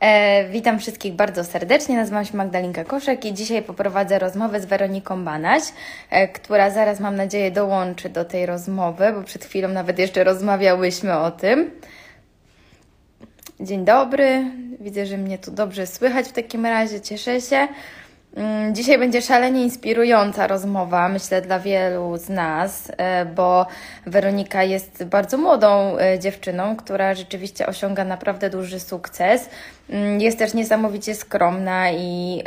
E, witam wszystkich bardzo serdecznie. Nazywam się Magdalinka Koszek i dzisiaj poprowadzę rozmowę z Weroniką Banaś, e, która zaraz mam nadzieję dołączy do tej rozmowy, bo przed chwilą nawet jeszcze rozmawiałyśmy o tym. Dzień dobry. Widzę, że mnie tu dobrze słychać w takim razie. Cieszę się. Mm, Dzisiaj będzie szalenie inspirująca rozmowa, myślę, dla wielu z nas, e, bo Weronika jest bardzo młodą e, dziewczyną, która rzeczywiście osiąga naprawdę duży sukces. Jest też niesamowicie skromna i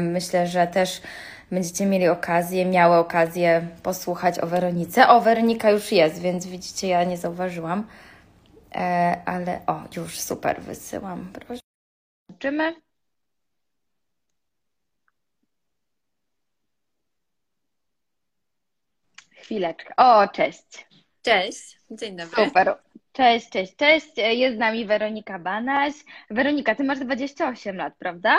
myślę, że też będziecie mieli okazję, miały okazję posłuchać o Weronice. O, Weronika już jest, więc widzicie, ja nie zauważyłam, ale o, już super, wysyłam. Proszę. Zobaczymy. Chwileczkę. O, cześć. Cześć, dzień dobry. Super. Cześć, cześć, cześć. Jest z nami Weronika Banaś. Weronika, ty masz 28 lat, prawda?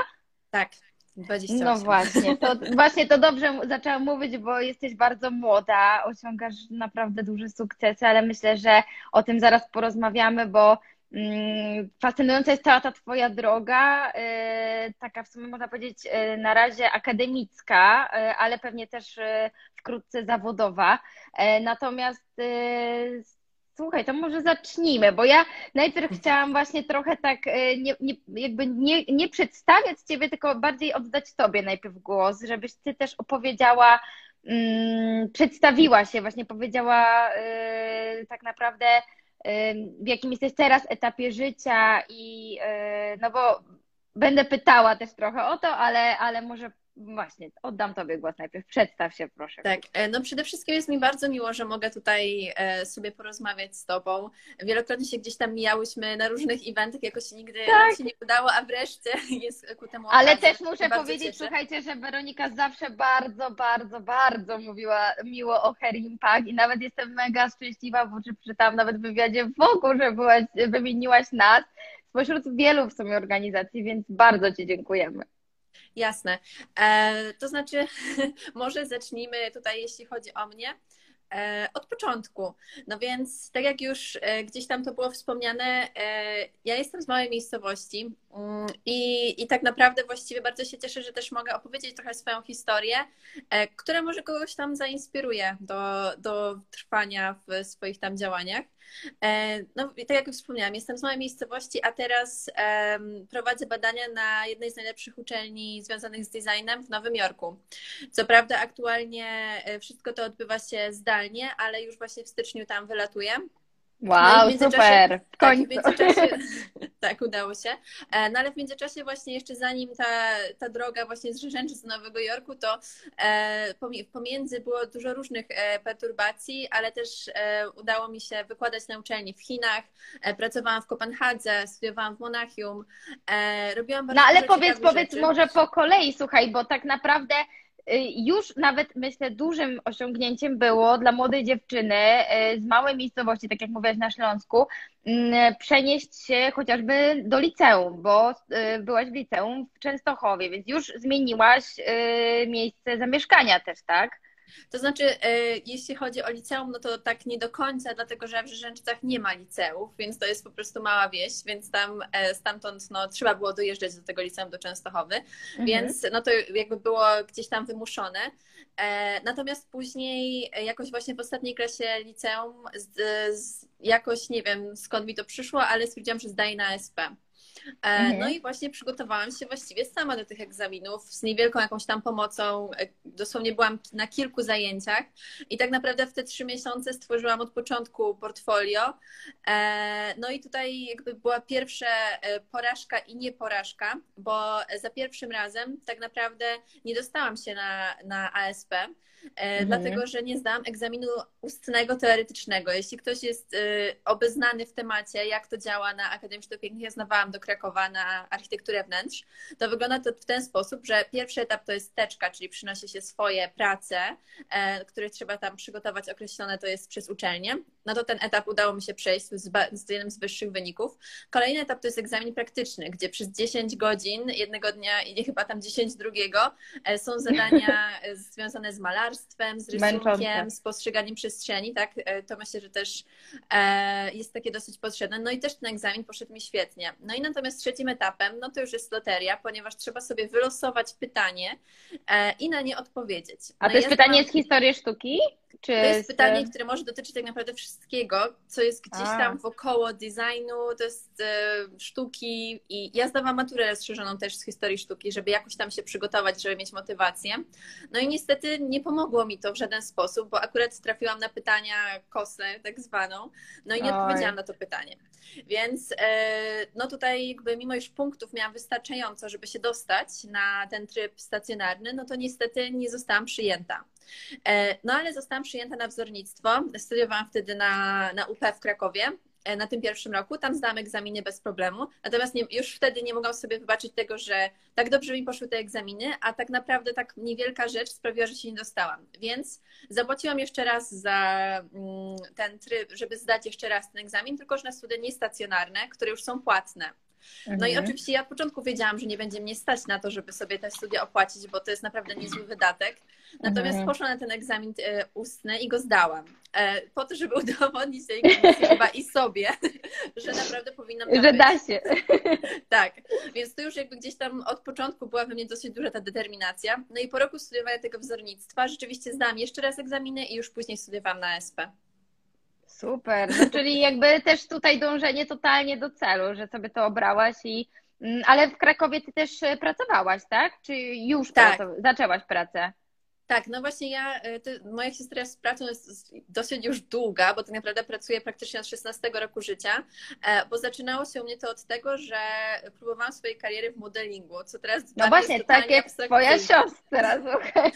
Tak, 28. No właśnie, to właśnie to dobrze zaczęłam mówić, bo jesteś bardzo młoda, osiągasz naprawdę duże sukcesy, ale myślę, że o tym zaraz porozmawiamy, bo fascynująca jest cała ta twoja droga, y, taka w sumie można powiedzieć y, na razie akademicka, y, ale pewnie też wkrótce zawodowa. E, Natomiast słuchaj, to może zacznijmy, bo ja najpierw chciałam właśnie trochę tak e, nie, nie, jakby nie, nie przedstawiać ciebie, tylko bardziej oddać tobie najpierw głos, żebyś ty też opowiedziała, mm, przedstawiła się, właśnie powiedziała e, tak naprawdę e, w jakim jesteś teraz etapie życia i e, no bo będę pytała też trochę o to, ale, ale może właśnie oddam tobie głos najpierw. Przedstaw się proszę. Tak, e, no przede wszystkim jest mi bardzo miło, że mogę tutaj e, sobie porozmawiać z Tobą. Wielokrotnie się gdzieś tam mijałyśmy na różnych eventach, jakoś się nigdy Tak. się nie udało, a wreszcie jest ku temu Ale okazja. też muszę powiedzieć, cieszę. słuchajcie, że Weronika zawsze bardzo, bardzo, bardzo mówiła miło o Hair Impact i nawet jestem mega szczęśliwa, bo czy przeczytałam nawet w wywiadzie wokół, że byłaś, wymieniłaś nas spośród wielu w sumie organizacji, więc bardzo Ci dziękujemy. Jasne. E, to znaczy, może zacznijmy tutaj, jeśli chodzi o mnie, e, od początku. No więc, tak jak już e, gdzieś tam to było wspomniane, e, ja jestem z małej miejscowości i, i tak naprawdę właściwie bardzo się cieszę, że też mogę opowiedzieć trochę swoją historię, e, która może kogoś tam zainspiruje do, do trwania w swoich tam działaniach. E, No, tak jak wspomniałam, jestem z małej miejscowości, a teraz prowadzę badania na jednej z najlepszych uczelni związanych z designem w Nowym Jorku. Co prawda, aktualnie e, wszystko to odbywa się zdalnie, ale już właśnie w styczniu tam wylatuję. No Wow, w międzyczasie- super, w Tak, w końcu. międzyczasie, tak, udało się. E, No ale w międzyczasie właśnie jeszcze zanim ta, ta droga właśnie z Rzeszęczy do Nowego Jorku, to e, pomiędzy było dużo różnych e, perturbacji, ale też udało mi się wykładać na uczelni w Chinach, pracowałam w Kopenhadze, studiowałam w Monachium, robiłam bardzo No ale powiedz, powiedz rzeczy. może po kolei, słuchaj, bo tak naprawdę już nawet myślę dużym osiągnięciem było dla młodej dziewczyny y, z małej miejscowości, tak jak mówiłaś na Śląsku, mm, przenieść się chociażby do liceum, bo y, byłaś w liceum w Częstochowie, więc już zmieniłaś y, miejsce zamieszkania też, tak? To znaczy, e, jeśli chodzi o liceum, no to tak nie do końca, dlatego że w Rzeszęczycach nie ma liceów, więc to jest po prostu mała wieś, więc tam e, stamtąd no, trzeba było dojeżdżać do tego liceum do Częstochowy, Mhm. więc no to jakby było gdzieś tam wymuszone. E, Natomiast później jakoś właśnie w ostatniej klasie liceum z, z, jakoś nie wiem skąd mi to przyszło, ale stwierdziłam, że zdaję na SP. E, Mhm. No i właśnie przygotowałam się właściwie sama do tych egzaminów z niewielką jakąś tam pomocą. E, Dosłownie byłam na kilku zajęciach i tak naprawdę w te trzy miesiące stworzyłam od początku portfolio. E, No i tutaj jakby była pierwsza porażka i nie porażka, bo za pierwszym razem tak naprawdę nie dostałam się na, na ASP. E, Mhm. Dlatego, że nie zdałam egzaminu ustnego teoretycznego. Jeśli ktoś jest y, obeznany w temacie, jak to działa na Akademii Sztuk Pięknych, ja znawałam do Krakowa na architekturę wnętrz, to wygląda to w ten sposób, że pierwszy etap to jest teczka, czyli przynosi się swoje prace, e, które trzeba tam przygotować określone, to jest przez uczelnię. No to ten etap udało mi się przejść z, z jednym z wyższych wyników. Kolejny etap to jest egzamin praktyczny, gdzie przez 10 godzin jednego dnia i chyba tam 10 drugiego e, są zadania związane z malarstwem, z rysunkiem, Męczące. z postrzeganiem przestrzeni, tak? E, to myślę, że też e, jest takie dosyć potrzebne. No i też ten egzamin poszedł mi świetnie. No i natomiast trzecim etapem, no to już jest loteria, ponieważ trzeba sobie wylosować pytanie i na nie odpowiedzieć. A no to jest ja pytanie z historii sztuki? Czy to jest pytanie, które może dotyczyć tak naprawdę wszystkiego, co jest gdzieś A. tam wokoło designu, to jest e, sztuki i ja zdawałam maturę rozszerzoną też z historii sztuki, żeby jakoś tam się przygotować, żeby mieć motywację. No i niestety nie pomogło mi to w żaden sposób, bo akurat trafiłam na pytania kosę, tak zwaną, no i nie Oj. odpowiedziałam na to pytanie. Więc e, no tutaj jakby mimo iż punktów miałam wystarczająco, żeby się dostać na ten tryb stacjonarny, no to niestety nie zostałam przyjęta. E, no ale zostałam przyjęta na wzornictwo. Studiowałam wtedy na, na UP w Krakowie e, na tym pierwszym roku. Tam zdałam egzaminy bez problemu. Natomiast nie, już wtedy nie mogłam sobie wybaczyć tego, że tak dobrze mi poszły te egzaminy, a tak naprawdę tak niewielka rzecz sprawiła, że się nie dostałam. Więc zapłaciłam jeszcze raz za mm, ten tryb, żeby zdać jeszcze raz ten egzamin, tylko że na studia niestacjonarne, które już są płatne. No i mhm. oczywiście ja od początku wiedziałam, że nie będzie mnie stać na to, żeby sobie te studia opłacić, bo to jest naprawdę niezły wydatek. Natomiast mhm. poszłam na ten egzamin e, ustny i go zdałam. E, po to, żeby udowodnić tej komisji chyba i sobie, że naprawdę powinnam Że być. da się. Tak, więc to już jakby gdzieś tam od początku była we mnie dosyć duża ta determinacja. No i po roku studiowania tego wzornictwa rzeczywiście zdałam jeszcze raz egzaminy i już później studiowałam na SP. Super, no, czyli jakby też tutaj dążenie totalnie do celu, że sobie to obrałaś i mm, ale w Krakowie ty też e, pracowałaś, tak? Czy już tak. zaczęłaś pracę? Tak, no właśnie ja, y, to, moja historia z pracą jest dosyć już długa, bo tak naprawdę pracuję praktycznie od 16 roku życia, e, bo zaczynało się u mnie to od tego, że próbowałam swojej kariery w modelingu, co teraz No właśnie, tak jak twoja siostra, słuchaj.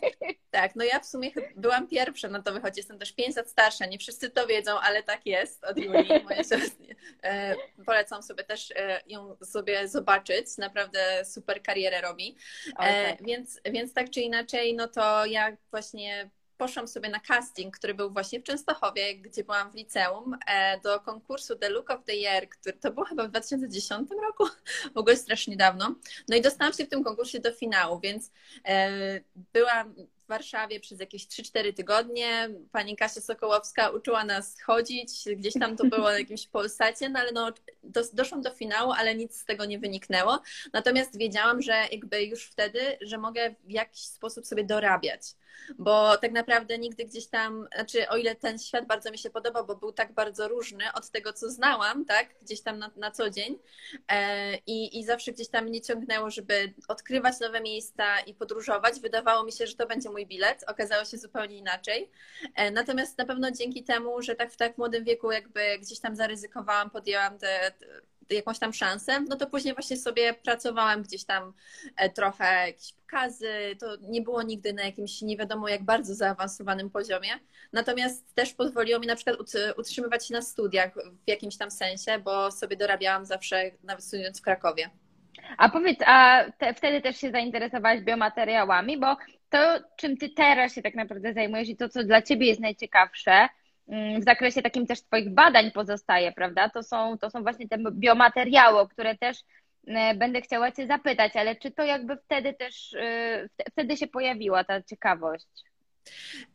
Tak, no ja w sumie byłam pierwsza na to wychodzi, jestem też 5 lat starsza, nie wszyscy to wiedzą, ale tak jest od Julii, moja siostra. E, polecam sobie też e, ją sobie zobaczyć, naprawdę super karierę robi, tak. więc, więc tak czy inaczej, no to ja właśnie poszłam sobie na casting, który był właśnie w Częstochowie, gdzie byłam w liceum, e, do konkursu The Look of the Year, który to było chyba w 2010 roku, w ogóle strasznie dawno. No i dostałam się w tym konkursie do finału, więc e, byłam w Warszawie przez jakieś 3-4 tygodnie. Pani Kasia Sokołowska uczyła nas chodzić, gdzieś tam to było na jakimś Polsacie, no ale no, do, doszłam do finału, ale nic z tego nie wyniknęło. Natomiast wiedziałam, że jakby już wtedy, że mogę w jakiś sposób sobie dorabiać bo tak naprawdę nigdy gdzieś tam, znaczy o ile ten świat bardzo mi się podobał, bo był tak bardzo różny od tego, co znałam, tak, gdzieś tam na, na co dzień e, i, i zawsze gdzieś tam mnie ciągnęło, żeby odkrywać nowe miejsca i podróżować. Wydawało mi się, że to będzie mój bilet, okazało się zupełnie inaczej. E, natomiast na pewno dzięki temu, że tak w tak młodym wieku jakby gdzieś tam zaryzykowałam, podjęłam te, te jakąś tam szansę, no to później właśnie sobie pracowałam gdzieś tam e, trochę jakieś pokazy, to nie było nigdy na jakimś nie wiadomo jak bardzo zaawansowanym poziomie, natomiast też pozwoliło mi na przykład utrzymywać się na studiach w jakimś tam sensie, bo sobie dorabiałam zawsze nawet studiując w Krakowie. A powiedz, a te, wtedy też się zainteresowałaś biomateriałami, bo to, czym ty teraz się tak naprawdę zajmujesz i to, co dla ciebie jest najciekawsze, w zakresie takim też Twoich badań pozostaje, prawda? To są, to są właśnie te biomateriały, które też e, będę chciała Cię zapytać, ale czy to jakby wtedy też, e, wtedy się pojawiła ta ciekawość?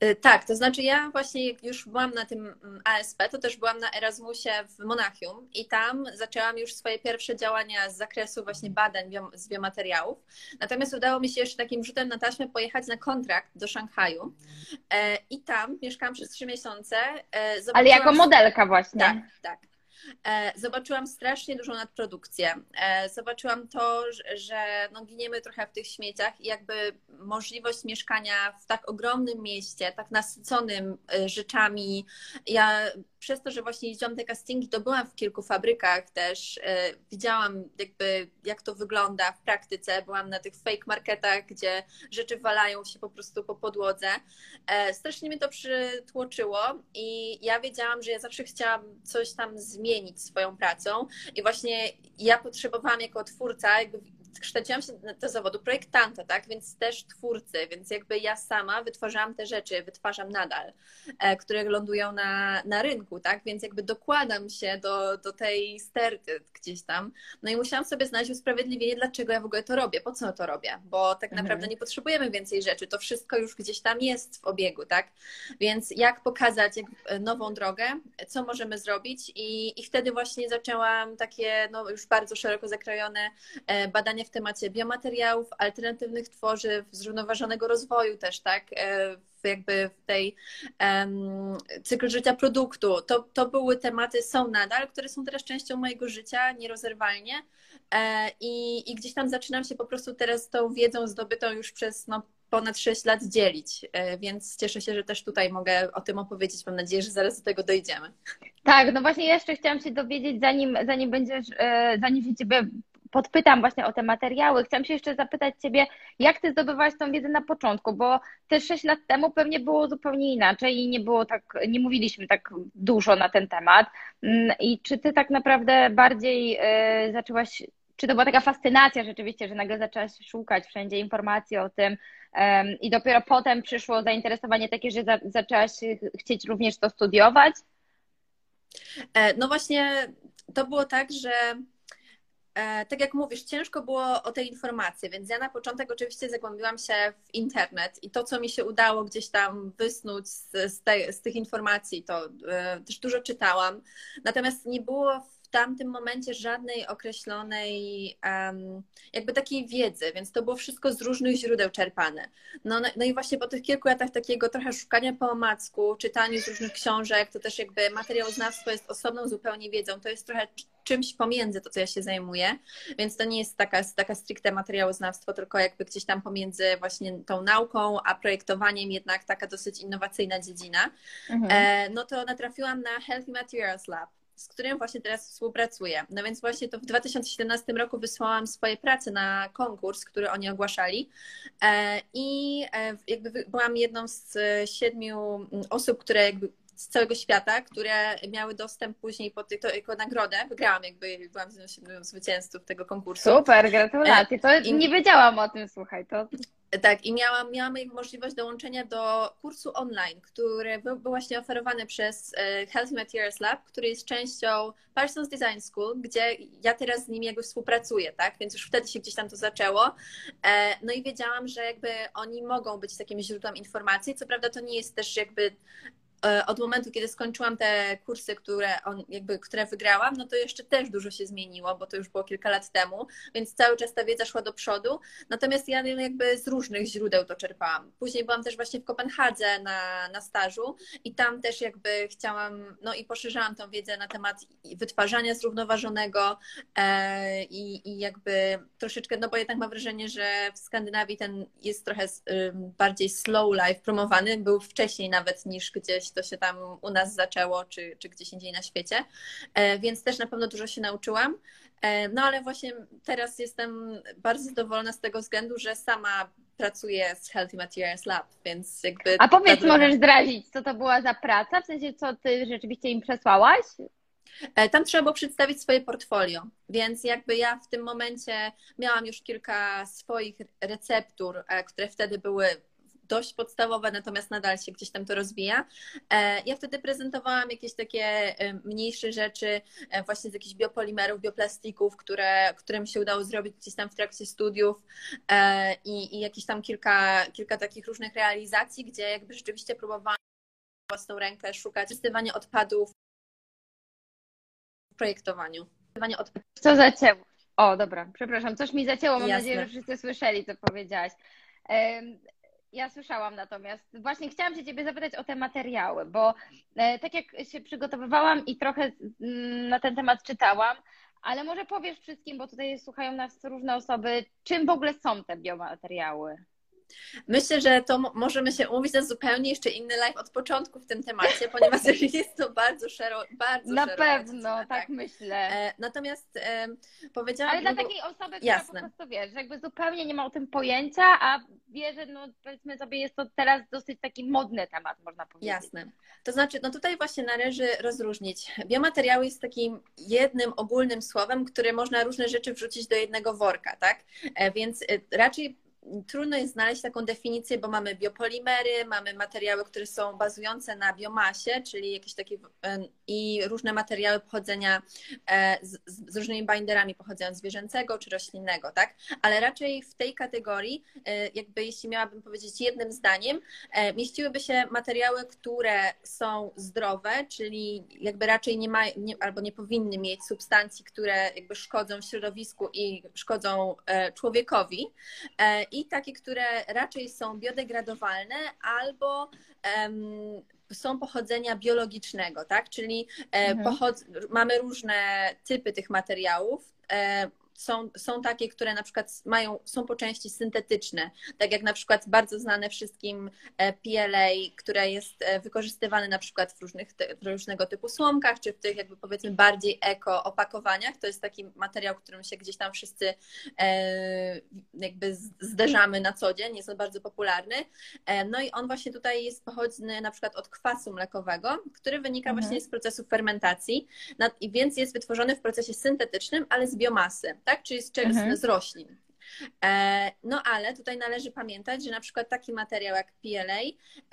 Y, tak, to znaczy ja właśnie jak już byłam na tym mm, ASP, to też byłam na Erasmusie w Monachium i tam zaczęłam już swoje pierwsze działania z zakresu właśnie badań z biomateriałów. Natomiast udało mi się jeszcze takim rzutem na taśmę pojechać na kontrakt do Szanghaju e, i tam mieszkałam przez trzy miesiące. E, Ale jako modelka właśnie. Tak, tak. E, zobaczyłam strasznie dużą nadprodukcję. E, zobaczyłam to, że no, giniemy trochę w tych śmieciach i jakby możliwość mieszkania w tak ogromnym mieście, tak nasyconym e, rzeczami. Ja przez to, że właśnie jeździłam te castingi, to byłam w kilku fabrykach też, widziałam jakby jak to wygląda w praktyce, byłam na tych fake marketach, gdzie rzeczy walają się po prostu po podłodze. Strasznie mnie to przytłoczyło i ja wiedziałam, że ja zawsze chciałam coś tam zmienić zmienić swoją pracą. I właśnie ja potrzebowałam jako twórca jakby kształciłam się do zawodu projektanta, tak, więc też twórcy, więc jakby ja sama wytwarzałam te rzeczy, wytwarzam nadal, e, które lądują na, na rynku, tak, więc jakby dokładam się do, do tej sterty gdzieś tam, no i musiałam sobie znaleźć usprawiedliwienie, dlaczego ja w ogóle to robię, po co to robię, bo tak mhm. naprawdę nie potrzebujemy więcej rzeczy, to wszystko już gdzieś tam jest w obiegu, tak, więc jak pokazać nową drogę, co możemy zrobić? I, i wtedy właśnie zaczęłam takie, no już bardzo szeroko zakrojone e, w temacie biomateriałów, alternatywnych tworzyw, zrównoważonego rozwoju też, tak? E, jakby w tej um, życia produktu. To, to były tematy, są nadal, które są teraz częścią mojego życia nierozerwalnie e, i, i gdzieś tam zaczynam się po prostu teraz tą wiedzą zdobytą już przez no, ponad 6 lat dzielić, e, więc cieszę się, że też tutaj mogę o tym opowiedzieć. Mam nadzieję, że zaraz do tego dojdziemy. Tak, no właśnie jeszcze chciałam się dowiedzieć, zanim, zanim będziesz, zanim się Ciebie podpytam właśnie o te materiały. Chcę się jeszcze zapytać Ciebie, jak Ty zdobywałaś tą wiedzę na początku, bo te 6 lat temu pewnie było zupełnie inaczej i nie było tak, nie mówiliśmy tak dużo na ten temat. Mm, I czy Ty tak naprawdę bardziej e, zaczęłaś, czy to była taka fascynacja rzeczywiście, że nagle zaczęłaś szukać wszędzie informacji o tym i dopiero potem przyszło zainteresowanie takie, że zaczęłaś chcieć również to studiować? E, no właśnie to było tak, że tak jak mówisz, ciężko było o tej informacji, więc ja na początek oczywiście zagłębiłam się w internet i to, co mi się udało gdzieś tam wysnuć z, z, te, z tych informacji, to e, też dużo czytałam. Natomiast nie było w tamtym momencie żadnej określonej um, jakby takiej wiedzy, więc to było wszystko z różnych źródeł czerpane. No, no, no i właśnie po tych kilku latach takiego trochę szukania po omacku, czytaniu z różnych książek, to też jakby materiałoznawstwo jest osobną zupełnie wiedzą, to jest trochę czymś pomiędzy to, co ja się zajmuję, więc to nie jest taka, taka stricte materiałoznawstwo, tylko jakby gdzieś tam pomiędzy właśnie tą nauką, a projektowaniem jednak taka dosyć innowacyjna dziedzina, mhm. e, no to natrafiłam na Healthy Materials Lab z którym właśnie teraz współpracuję. No więc właśnie to w 2017 roku wysłałam swoje prace na konkurs, który oni ogłaszali e, i e, jakby byłam jedną z siedmiu osób, które jakby z całego świata, które miały dostęp później po tych, to jako nagrodę. Wygrałam jakby, byłam z jednym zwycięzców tego konkursu. Super, gratulacje. To I... nie wiedziałam o tym, słuchaj. To... Tak, i miałam, miałam możliwość dołączenia do kursu online, który był, był właśnie oferowany przez e, Healthy Materials Lab, który jest częścią Parsons Design School, gdzie ja teraz z nimi jakby współpracuję, tak? Więc już wtedy się gdzieś tam to zaczęło. E, no i wiedziałam, że jakby oni mogą być takim źródłem informacji. Co prawda to nie jest też jakby E, od momentu, kiedy skończyłam te kursy, które, on, jakby, które wygrałam, no to jeszcze też dużo się zmieniło, bo to już było kilka lat temu, więc cały czas ta wiedza szła do przodu. Natomiast ja jakby z różnych źródeł to czerpałam. Później byłam też właśnie w Kopenhadze na, na stażu i tam też jakby chciałam, no i poszerzałam tą wiedzę na temat wytwarzania zrównoważonego e, i, i jakby troszeczkę, no bo jednak mam wrażenie, że w Skandynawii ten jest trochę bardziej slow life promowany, był wcześniej nawet niż gdzieś to się tam u nas zaczęło, czy, czy gdzieś indziej na świecie. E, więc też na pewno dużo się nauczyłam. E, no ale właśnie teraz jestem bardzo zadowolona z tego względu, że sama pracuję z Healthy Materials Lab, więc jakby... A powiedz, możesz zdradzić, co to była za praca? W sensie, co ty rzeczywiście im przesłałaś? E, tam trzeba było przedstawić swoje portfolio, więc jakby ja w tym momencie miałam już kilka swoich receptur, które wtedy były dość podstawowe, natomiast nadal się gdzieś tam to rozwija. E, ja wtedy prezentowałam jakieś takie e, mniejsze rzeczy e, właśnie z jakichś biopolimerów, bioplastików, które, które mi się udało zrobić gdzieś tam w trakcie studiów i, i jakieś tam kilka, kilka takich różnych realizacji, gdzie jakby rzeczywiście próbowałam własną rękę szukać wykorzystywania odpadów w projektowaniu. Co zacięło? O, dobra, przepraszam, coś mi zacięło, mam Jasne. nadzieję, że wszyscy słyszeli, co powiedziałaś. Ja słyszałam natomiast. Właśnie chciałam się Ciebie zapytać o te materiały, bo e, tak jak się przygotowywałam i trochę mm, na ten temat czytałam, ale może powiesz wszystkim, bo tutaj słuchają nas różne osoby, czym w ogóle są te biomateriały? Myślę, że to możemy się umówić na zupełnie jeszcze inny live od początku w tym temacie, ponieważ jest to bardzo szeroko. Bardzo na pewno, tak, tak, myślę. E, natomiast e, powiedziałam. Ale dla takiej osoby, która jasne. po prostu wie, że jakby zupełnie nie ma o tym pojęcia, a wie, że no powiedzmy sobie, jest to teraz dosyć taki modny temat, można powiedzieć. Jasne. To znaczy, no tutaj właśnie należy rozróżnić. Biomateriały jest takim jednym ogólnym słowem, które można różne rzeczy wrzucić do jednego worka, tak? E, więc raczej trudno jest znaleźć taką definicję, bo mamy biopolimery, mamy materiały, które są bazujące na biomasie, czyli jakieś takie i różne materiały pochodzenia e, z, z różnymi binderami pochodzenia zwierzęcego czy roślinnego, tak? Ale raczej w tej kategorii, e, jakby jeśli miałabym powiedzieć jednym zdaniem, e, mieściłyby się materiały, które są zdrowe, czyli jakby raczej nie ma, nie, albo nie powinny mieć substancji, które jakby szkodzą środowisku i szkodzą człowiekowi i takie, które raczej są biodegradowalne albo um, są pochodzenia biologicznego, tak? Czyli e, mhm. mamy różne typy tych materiałów. Są, są takie, które na przykład mają, są po części syntetyczne, tak jak na przykład bardzo znane wszystkim e, PLA, które jest e, wykorzystywane na przykład w różnych, różnego typu słomkach, czy w tych jakby powiedzmy bardziej eko opakowaniach. To jest taki materiał, którym się gdzieś tam wszyscy e, jakby zderzamy na co dzień, jest on bardzo popularny. No i on właśnie tutaj jest pochodny na przykład od kwasu mlekowego, który wynika mhm. właśnie z procesu fermentacji, więc jest wytworzony w procesie syntetycznym, ale z biomasy tak? Czyli z, mhm. z roślin. E, no ale tutaj należy pamiętać, że na przykład taki materiał jak PLA,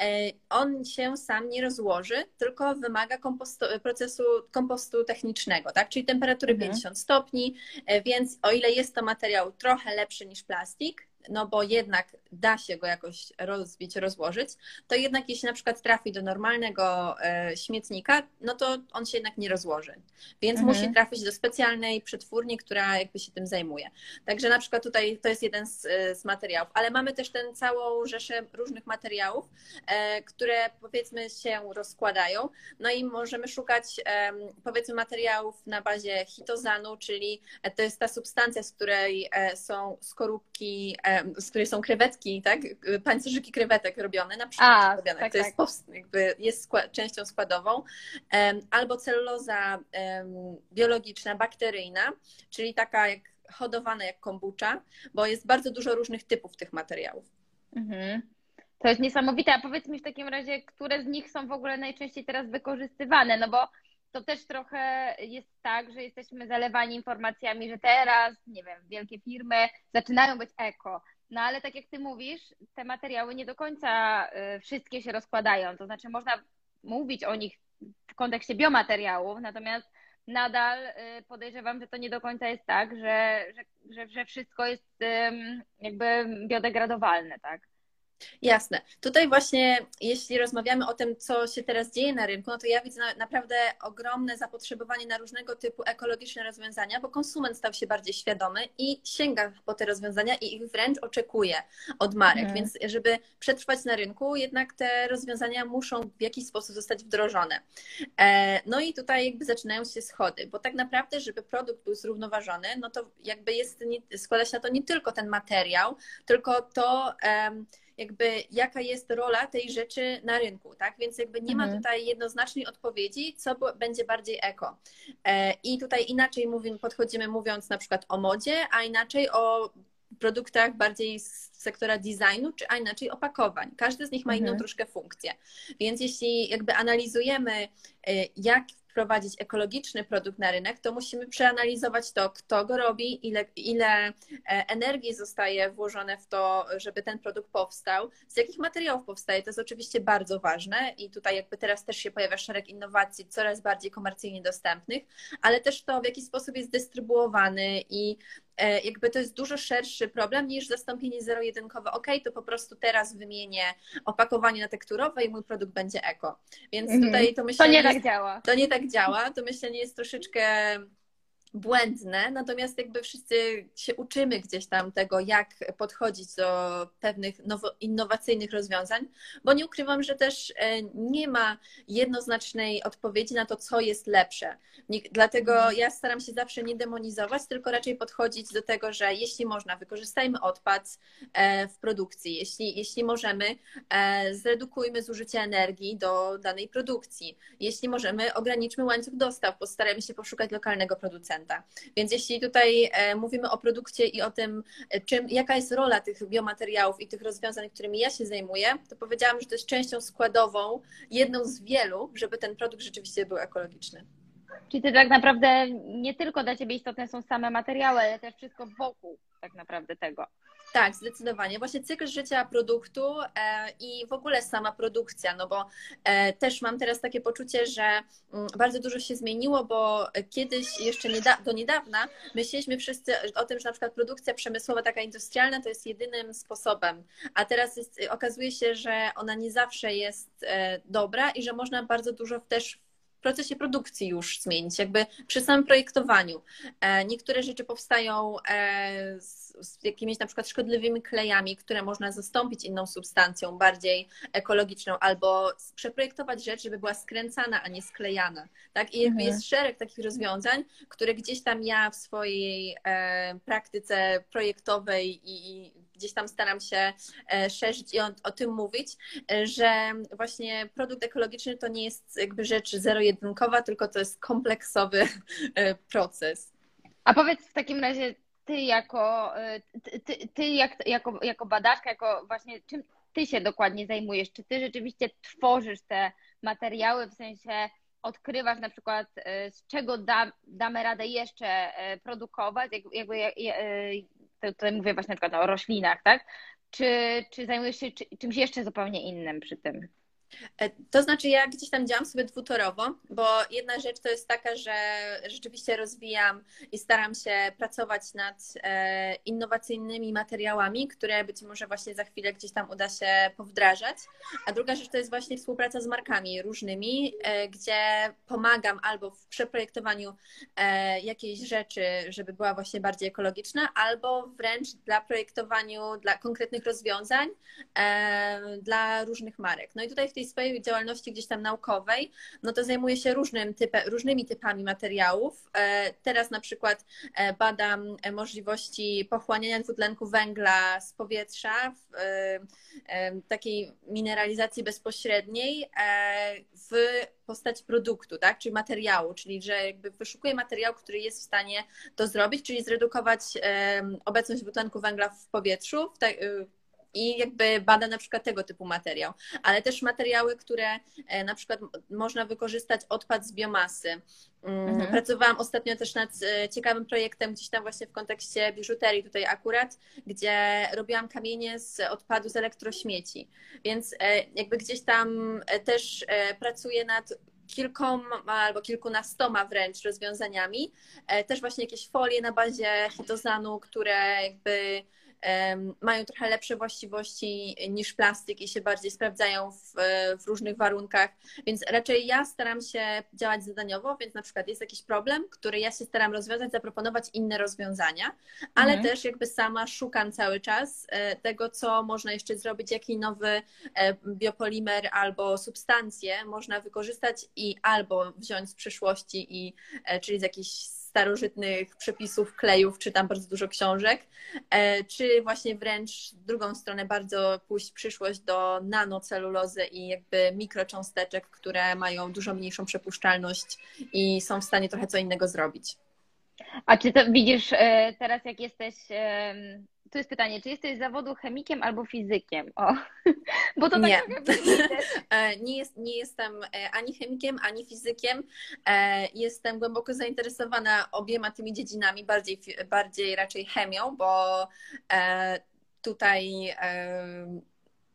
e, on się sam nie rozłoży, tylko wymaga kompostu, procesu kompostu technicznego, tak? czyli temperatury mhm. 50 stopni, e, więc o ile jest to materiał trochę lepszy niż plastik, no bo jednak da się go jakoś rozbić, rozłożyć, to jednak jeśli na przykład trafi do normalnego e, śmietnika, no to on się jednak nie rozłoży. Więc mhm. musi trafić do specjalnej przetwórni, która jakby się tym zajmuje. Także na przykład tutaj to jest jeden z, z materiałów, ale mamy też tę całą rzeszę różnych materiałów, e, które powiedzmy się rozkładają, no i możemy szukać powiedzmy materiałów na bazie hitozanu, czyli to jest ta substancja, z której e, są skorupki z której są krewetki, tak? Pańcerzyki krewetek robione, na przykład A, robione. Tak, to jest, tak. jakby jest skład, częścią składową. Albo celuloza biologiczna, bakteryjna, czyli taka jak hodowana jak kombucha, bo jest bardzo dużo różnych typów tych materiałów. Mhm. To jest niesamowite. A powiedz mi w takim razie, które z nich są w ogóle najczęściej teraz wykorzystywane? No bo to też trochę jest tak, że jesteśmy zalewani informacjami, że teraz, nie wiem, wielkie firmy zaczynają być eko. No ale tak jak ty mówisz, te materiały nie do końca y, wszystkie się rozkładają. To znaczy można mówić o nich w kontekście biomateriałów, natomiast nadal y, podejrzewam, że to nie do końca jest tak, że, że, że, że wszystko jest jakby biodegradowalne, tak? Jasne. Tutaj właśnie, jeśli rozmawiamy o tym, co się teraz dzieje na rynku, no to ja widzę naprawdę ogromne zapotrzebowanie na różnego typu ekologiczne rozwiązania, bo konsument stał się bardziej świadomy i sięga po te rozwiązania i ich wręcz oczekuje od marek. Mhm. Więc żeby przetrwać na rynku, jednak te rozwiązania muszą w jakiś sposób zostać wdrożone. E, no i tutaj jakby zaczynają się schody, bo tak naprawdę, żeby produkt był zrównoważony, no to jakby jest, składa się na to nie tylko ten materiał, tylko to jakby jaka jest rola tej rzeczy na rynku, tak? Więc jakby nie mhm. ma tutaj jednoznacznej odpowiedzi, co będzie bardziej eko. E, I tutaj inaczej mówimy, podchodzimy mówiąc na przykład o modzie, a inaczej o produktach bardziej z sektora designu, czy a inaczej opakowań. Każdy z nich ma inną mhm. troszkę funkcję. Więc jeśli jakby analizujemy, e, jak wprowadzić ekologiczny produkt na rynek, to musimy przeanalizować to, kto go robi, ile, ile e, energii zostaje włożone w to, żeby ten produkt powstał, z jakich materiałów powstaje. To jest oczywiście bardzo ważne i tutaj jakby teraz też się pojawia szereg innowacji coraz bardziej komercyjnie dostępnych, ale też to, w jaki sposób jest dystrybuowany i jakby to jest dużo szerszy problem niż zastąpienie zero-jedynkowe. Ok, to po prostu teraz wymienię opakowanie na tekturowe i mój produkt będzie eko. Więc mhm. tutaj to myślenie... To nie tak działa. To nie tak działa. To myślenie jest troszeczkę błędne, natomiast jakby wszyscy się uczymy gdzieś tam tego, jak podchodzić do pewnych nowo, innowacyjnych rozwiązań, bo nie ukrywam, że też e, nie ma jednoznacznej odpowiedzi na to, co jest lepsze. Dlatego mhm. ja staram się zawsze nie demonizować, tylko raczej podchodzić do tego, że jeśli można, wykorzystajmy odpad e, w produkcji, jeśli, jeśli możemy, e, zredukujmy zużycie energii do danej produkcji, jeśli możemy, ograniczmy łańcuch dostaw, postarajmy się poszukać lokalnego producenta. Więc jeśli tutaj mówimy o produkcie i o tym, czym, jaka jest rola tych biomateriałów i tych rozwiązań, którymi ja się zajmuję, to powiedziałam, że to jest częścią składową, jedną z wielu, żeby ten produkt rzeczywiście był ekologiczny. Czyli to tak naprawdę nie tylko dla Ciebie istotne są same materiały, ale też wszystko wokół tak naprawdę tego. Tak, zdecydowanie. Właśnie cykl życia produktu e, i w ogóle sama produkcja, no bo e, też mam teraz takie poczucie, że mm, bardzo dużo się zmieniło, bo kiedyś, jeszcze do niedawna, myśleliśmy wszyscy o tym, że na przykład produkcja przemysłowa, taka industrialna, to jest jedynym sposobem, a teraz jest, okazuje się, że ona nie zawsze jest e, dobra i że można bardzo dużo też procesie produkcji już zmienić, jakby przy samym projektowaniu. Niektóre rzeczy powstają z z jakimiś na przykład szkodliwymi klejami, które można zastąpić inną substancją bardziej ekologiczną, albo przeprojektować rzecz, żeby była skręcana, a nie sklejana. Tak? I mhm. jest szereg takich rozwiązań, które gdzieś tam ja w swojej e, praktyce projektowej i gdzieś tam staram się e, szerzyć i o, o, tym mówić, e, że właśnie produkt ekologiczny to nie jest jakby rzecz zero-jedynkowa, tylko to jest kompleksowy e, proces. A powiedz w takim razie, ty jako, ty, ty, jak, jako, jako badaczka, jako właśnie czym ty się dokładnie zajmujesz? Czy ty rzeczywiście tworzysz te materiały, w sensie odkrywasz na przykład, z czego da, damy radę jeszcze produkować, jakby, y, tutaj mówię właśnie na przykład o roślinach, tak? Czy, czy zajmujesz się czymś jeszcze zupełnie innym przy tym? E, to znaczy, ja gdzieś tam działam sobie dwutorowo, bo jedna rzecz to jest taka, że rzeczywiście rozwijam i staram się pracować nad e, innowacyjnymi materiałami, które być może właśnie za chwilę gdzieś tam uda się powdrażać. A druga rzecz to jest właśnie współpraca z markami różnymi, e, gdzie pomagam albo w przeprojektowaniu jakiejś rzeczy, żeby była właśnie bardziej ekologiczna, albo wręcz dla projektowaniu dla konkretnych rozwiązań dla różnych marek. No i tutaj w tej swojej działalności gdzieś tam naukowej, no to zajmuję się różnym różnymi typami materiałów. E, teraz na przykład e, badam możliwości pochłaniania dwutlenku węgla z powietrza w e, takiej mineralizacji bezpośredniej w postaci produktu, tak? czyli materiału, czyli że jakby wyszukuję materiał, który jest w stanie to zrobić, czyli zredukować obecność dwutlenku węgla w powietrzu, w i jakby bada na przykład tego typu materiał, ale też materiały, które e, na przykład można wykorzystać odpad z biomasy. Mm, mhm. Pracowałam ostatnio też nad e, ciekawym projektem, gdzieś tam właśnie w kontekście biżuterii tutaj akurat, gdzie robiłam kamienie z odpadu z elektrośmieci, więc e, jakby gdzieś tam też pracuję nad kilkoma albo kilkunastoma wręcz rozwiązaniami. Też właśnie jakieś folie na bazie hitozanu, które jakby mają trochę lepsze właściwości niż plastik i się bardziej sprawdzają w, w, różnych warunkach, więc raczej ja staram się działać zadaniowo, więc na przykład jest jakiś problem, który ja się staram rozwiązać, zaproponować inne rozwiązania, ale mhm. też jakby sama szukam cały czas e, tego, co można jeszcze zrobić, jaki nowy e, biopolimer albo substancję można wykorzystać i albo wziąć z przyszłości i e, czyli z jakichś starożytnych przepisów, klejów, czytam bardzo dużo książek, e, czy właśnie wręcz w drugą stronę bardzo pójść przyszłość do nanocelulozy i jakby mikrocząsteczek, które mają dużo mniejszą przepuszczalność i są w stanie trochę co innego zrobić. A czy to widzisz e, teraz, jak jesteś tu jest pytanie, czy jesteś z zawodu chemikiem albo fizykiem? O, bo to tak nie. Tak nie, jest, nie jestem e, ani chemikiem, ani fizykiem. E, jestem głęboko zainteresowana obiema tymi dziedzinami, bardziej, bardziej raczej chemią, bo tutaj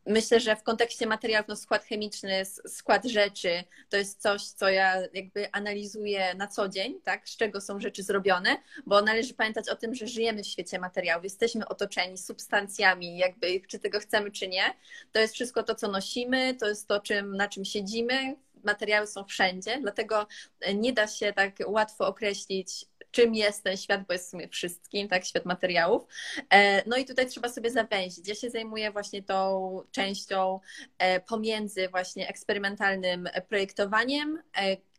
Myślę, że w kontekście materiałów, no skład chemiczny, skład rzeczy to jest coś, co ja jakby analizuję na co dzień, tak? Z czego są rzeczy zrobione, bo należy pamiętać o tym, że żyjemy w świecie materiałów, jesteśmy otoczeni substancjami, jakby czy tego chcemy, czy nie. To jest wszystko to, co nosimy, to jest to, czym, na czym siedzimy. Materiały są wszędzie, dlatego nie da się tak łatwo określić, czym jest ten świat, bo jest w sumie wszystkim, tak, świat materiałów. No i tutaj trzeba sobie zawęzić. Ja się zajmuję właśnie tą częścią pomiędzy właśnie eksperymentalnym projektowaniem,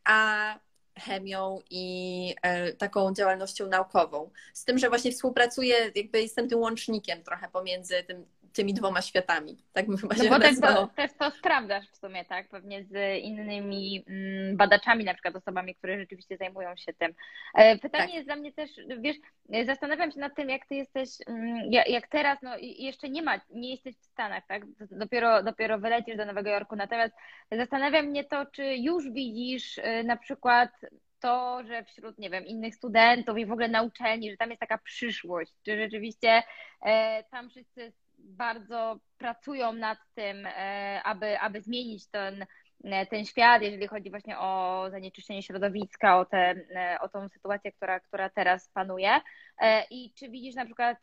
a chemią i e, taką działalnością naukową. Z tym, że właśnie współpracuję, jakby jestem tym łącznikiem trochę pomiędzy tym tymi dwoma światami. Tak bym chyba no się bo też to, też to sprawdzasz w sumie, tak? Pewnie z innymi mm, badaczami, na przykład osobami, które rzeczywiście zajmują się tym. E, pytanie tak. jest dla mnie też, wiesz, zastanawiam się nad tym, jak ty jesteś, mm, jak teraz, no jeszcze nie ma, nie jesteś w Stanach, tak? Dopiero, dopiero wylecisz do Nowego Jorku, natomiast zastanawiam mnie to, czy już widzisz e, na przykład to, że wśród, nie wiem, innych studentów i w ogóle na uczelni, że tam jest taka przyszłość, czy rzeczywiście e, tam wszyscy bardzo pracują nad tym, e, aby, aby zmienić ten, e, ten świat, jeżeli chodzi właśnie o zanieczyszczenie środowiska, o, te, e, o tą sytuację, która, która teraz panuje. I czy widzisz na przykład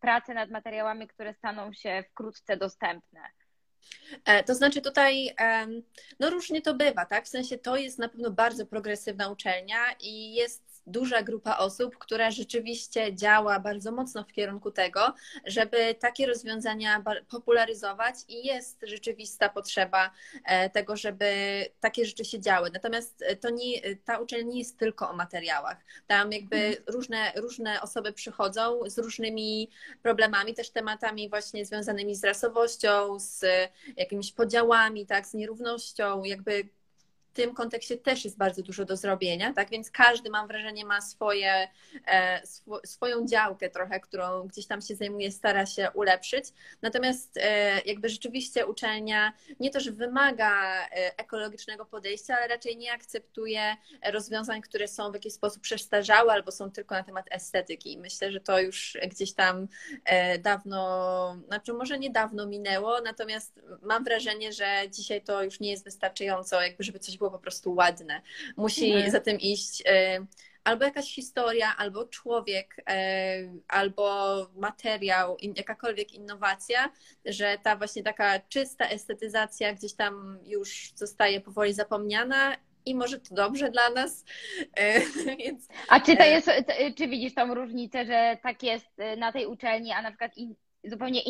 pracę nad materiałami, które staną się wkrótce dostępne? To znaczy tutaj, no różnie to bywa, tak? W sensie to jest na pewno bardzo progresywna uczelnia i jest duża grupa osób, która rzeczywiście działa bardzo mocno w kierunku tego, żeby takie rozwiązania popularyzować i jest rzeczywista potrzeba e, tego, żeby takie rzeczy się działy. Natomiast to nie, ta uczelnia nie jest tylko o materiałach. Tam jakby mhm. różne, różne osoby przychodzą z różnymi problemami, też tematami właśnie związanymi z rasowością, z jakimiś podziałami, tak, z nierównością, jakby tym kontekście też jest bardzo dużo do zrobienia, tak? Więc każdy, mam wrażenie, ma swoje, e, sw swoją działkę trochę, którą gdzieś tam się zajmuje, stara się ulepszyć. Natomiast e, jakby rzeczywiście uczelnia nie to, że wymaga e, ekologicznego podejścia, ale raczej nie akceptuje rozwiązań, które są w jakiś sposób przestarzałe albo są tylko na temat estetyki. Myślę, że to już gdzieś tam dawno, znaczy może niedawno minęło, natomiast mam wrażenie, że dzisiaj to już nie jest wystarczająco, jakby żeby coś było było po prostu ładne. Musi mhm. za tym iść e, albo jakaś historia, albo człowiek, e, albo materiał, jakakolwiek innowacja, że ta właśnie taka czysta estetyzacja gdzieś tam już zostaje powoli zapomniana i może to dobrze dla nas. E, więc... A czy to jest, czy widzisz tą różnicę, że tak jest na tej uczelni, a na przykład in, zupełnie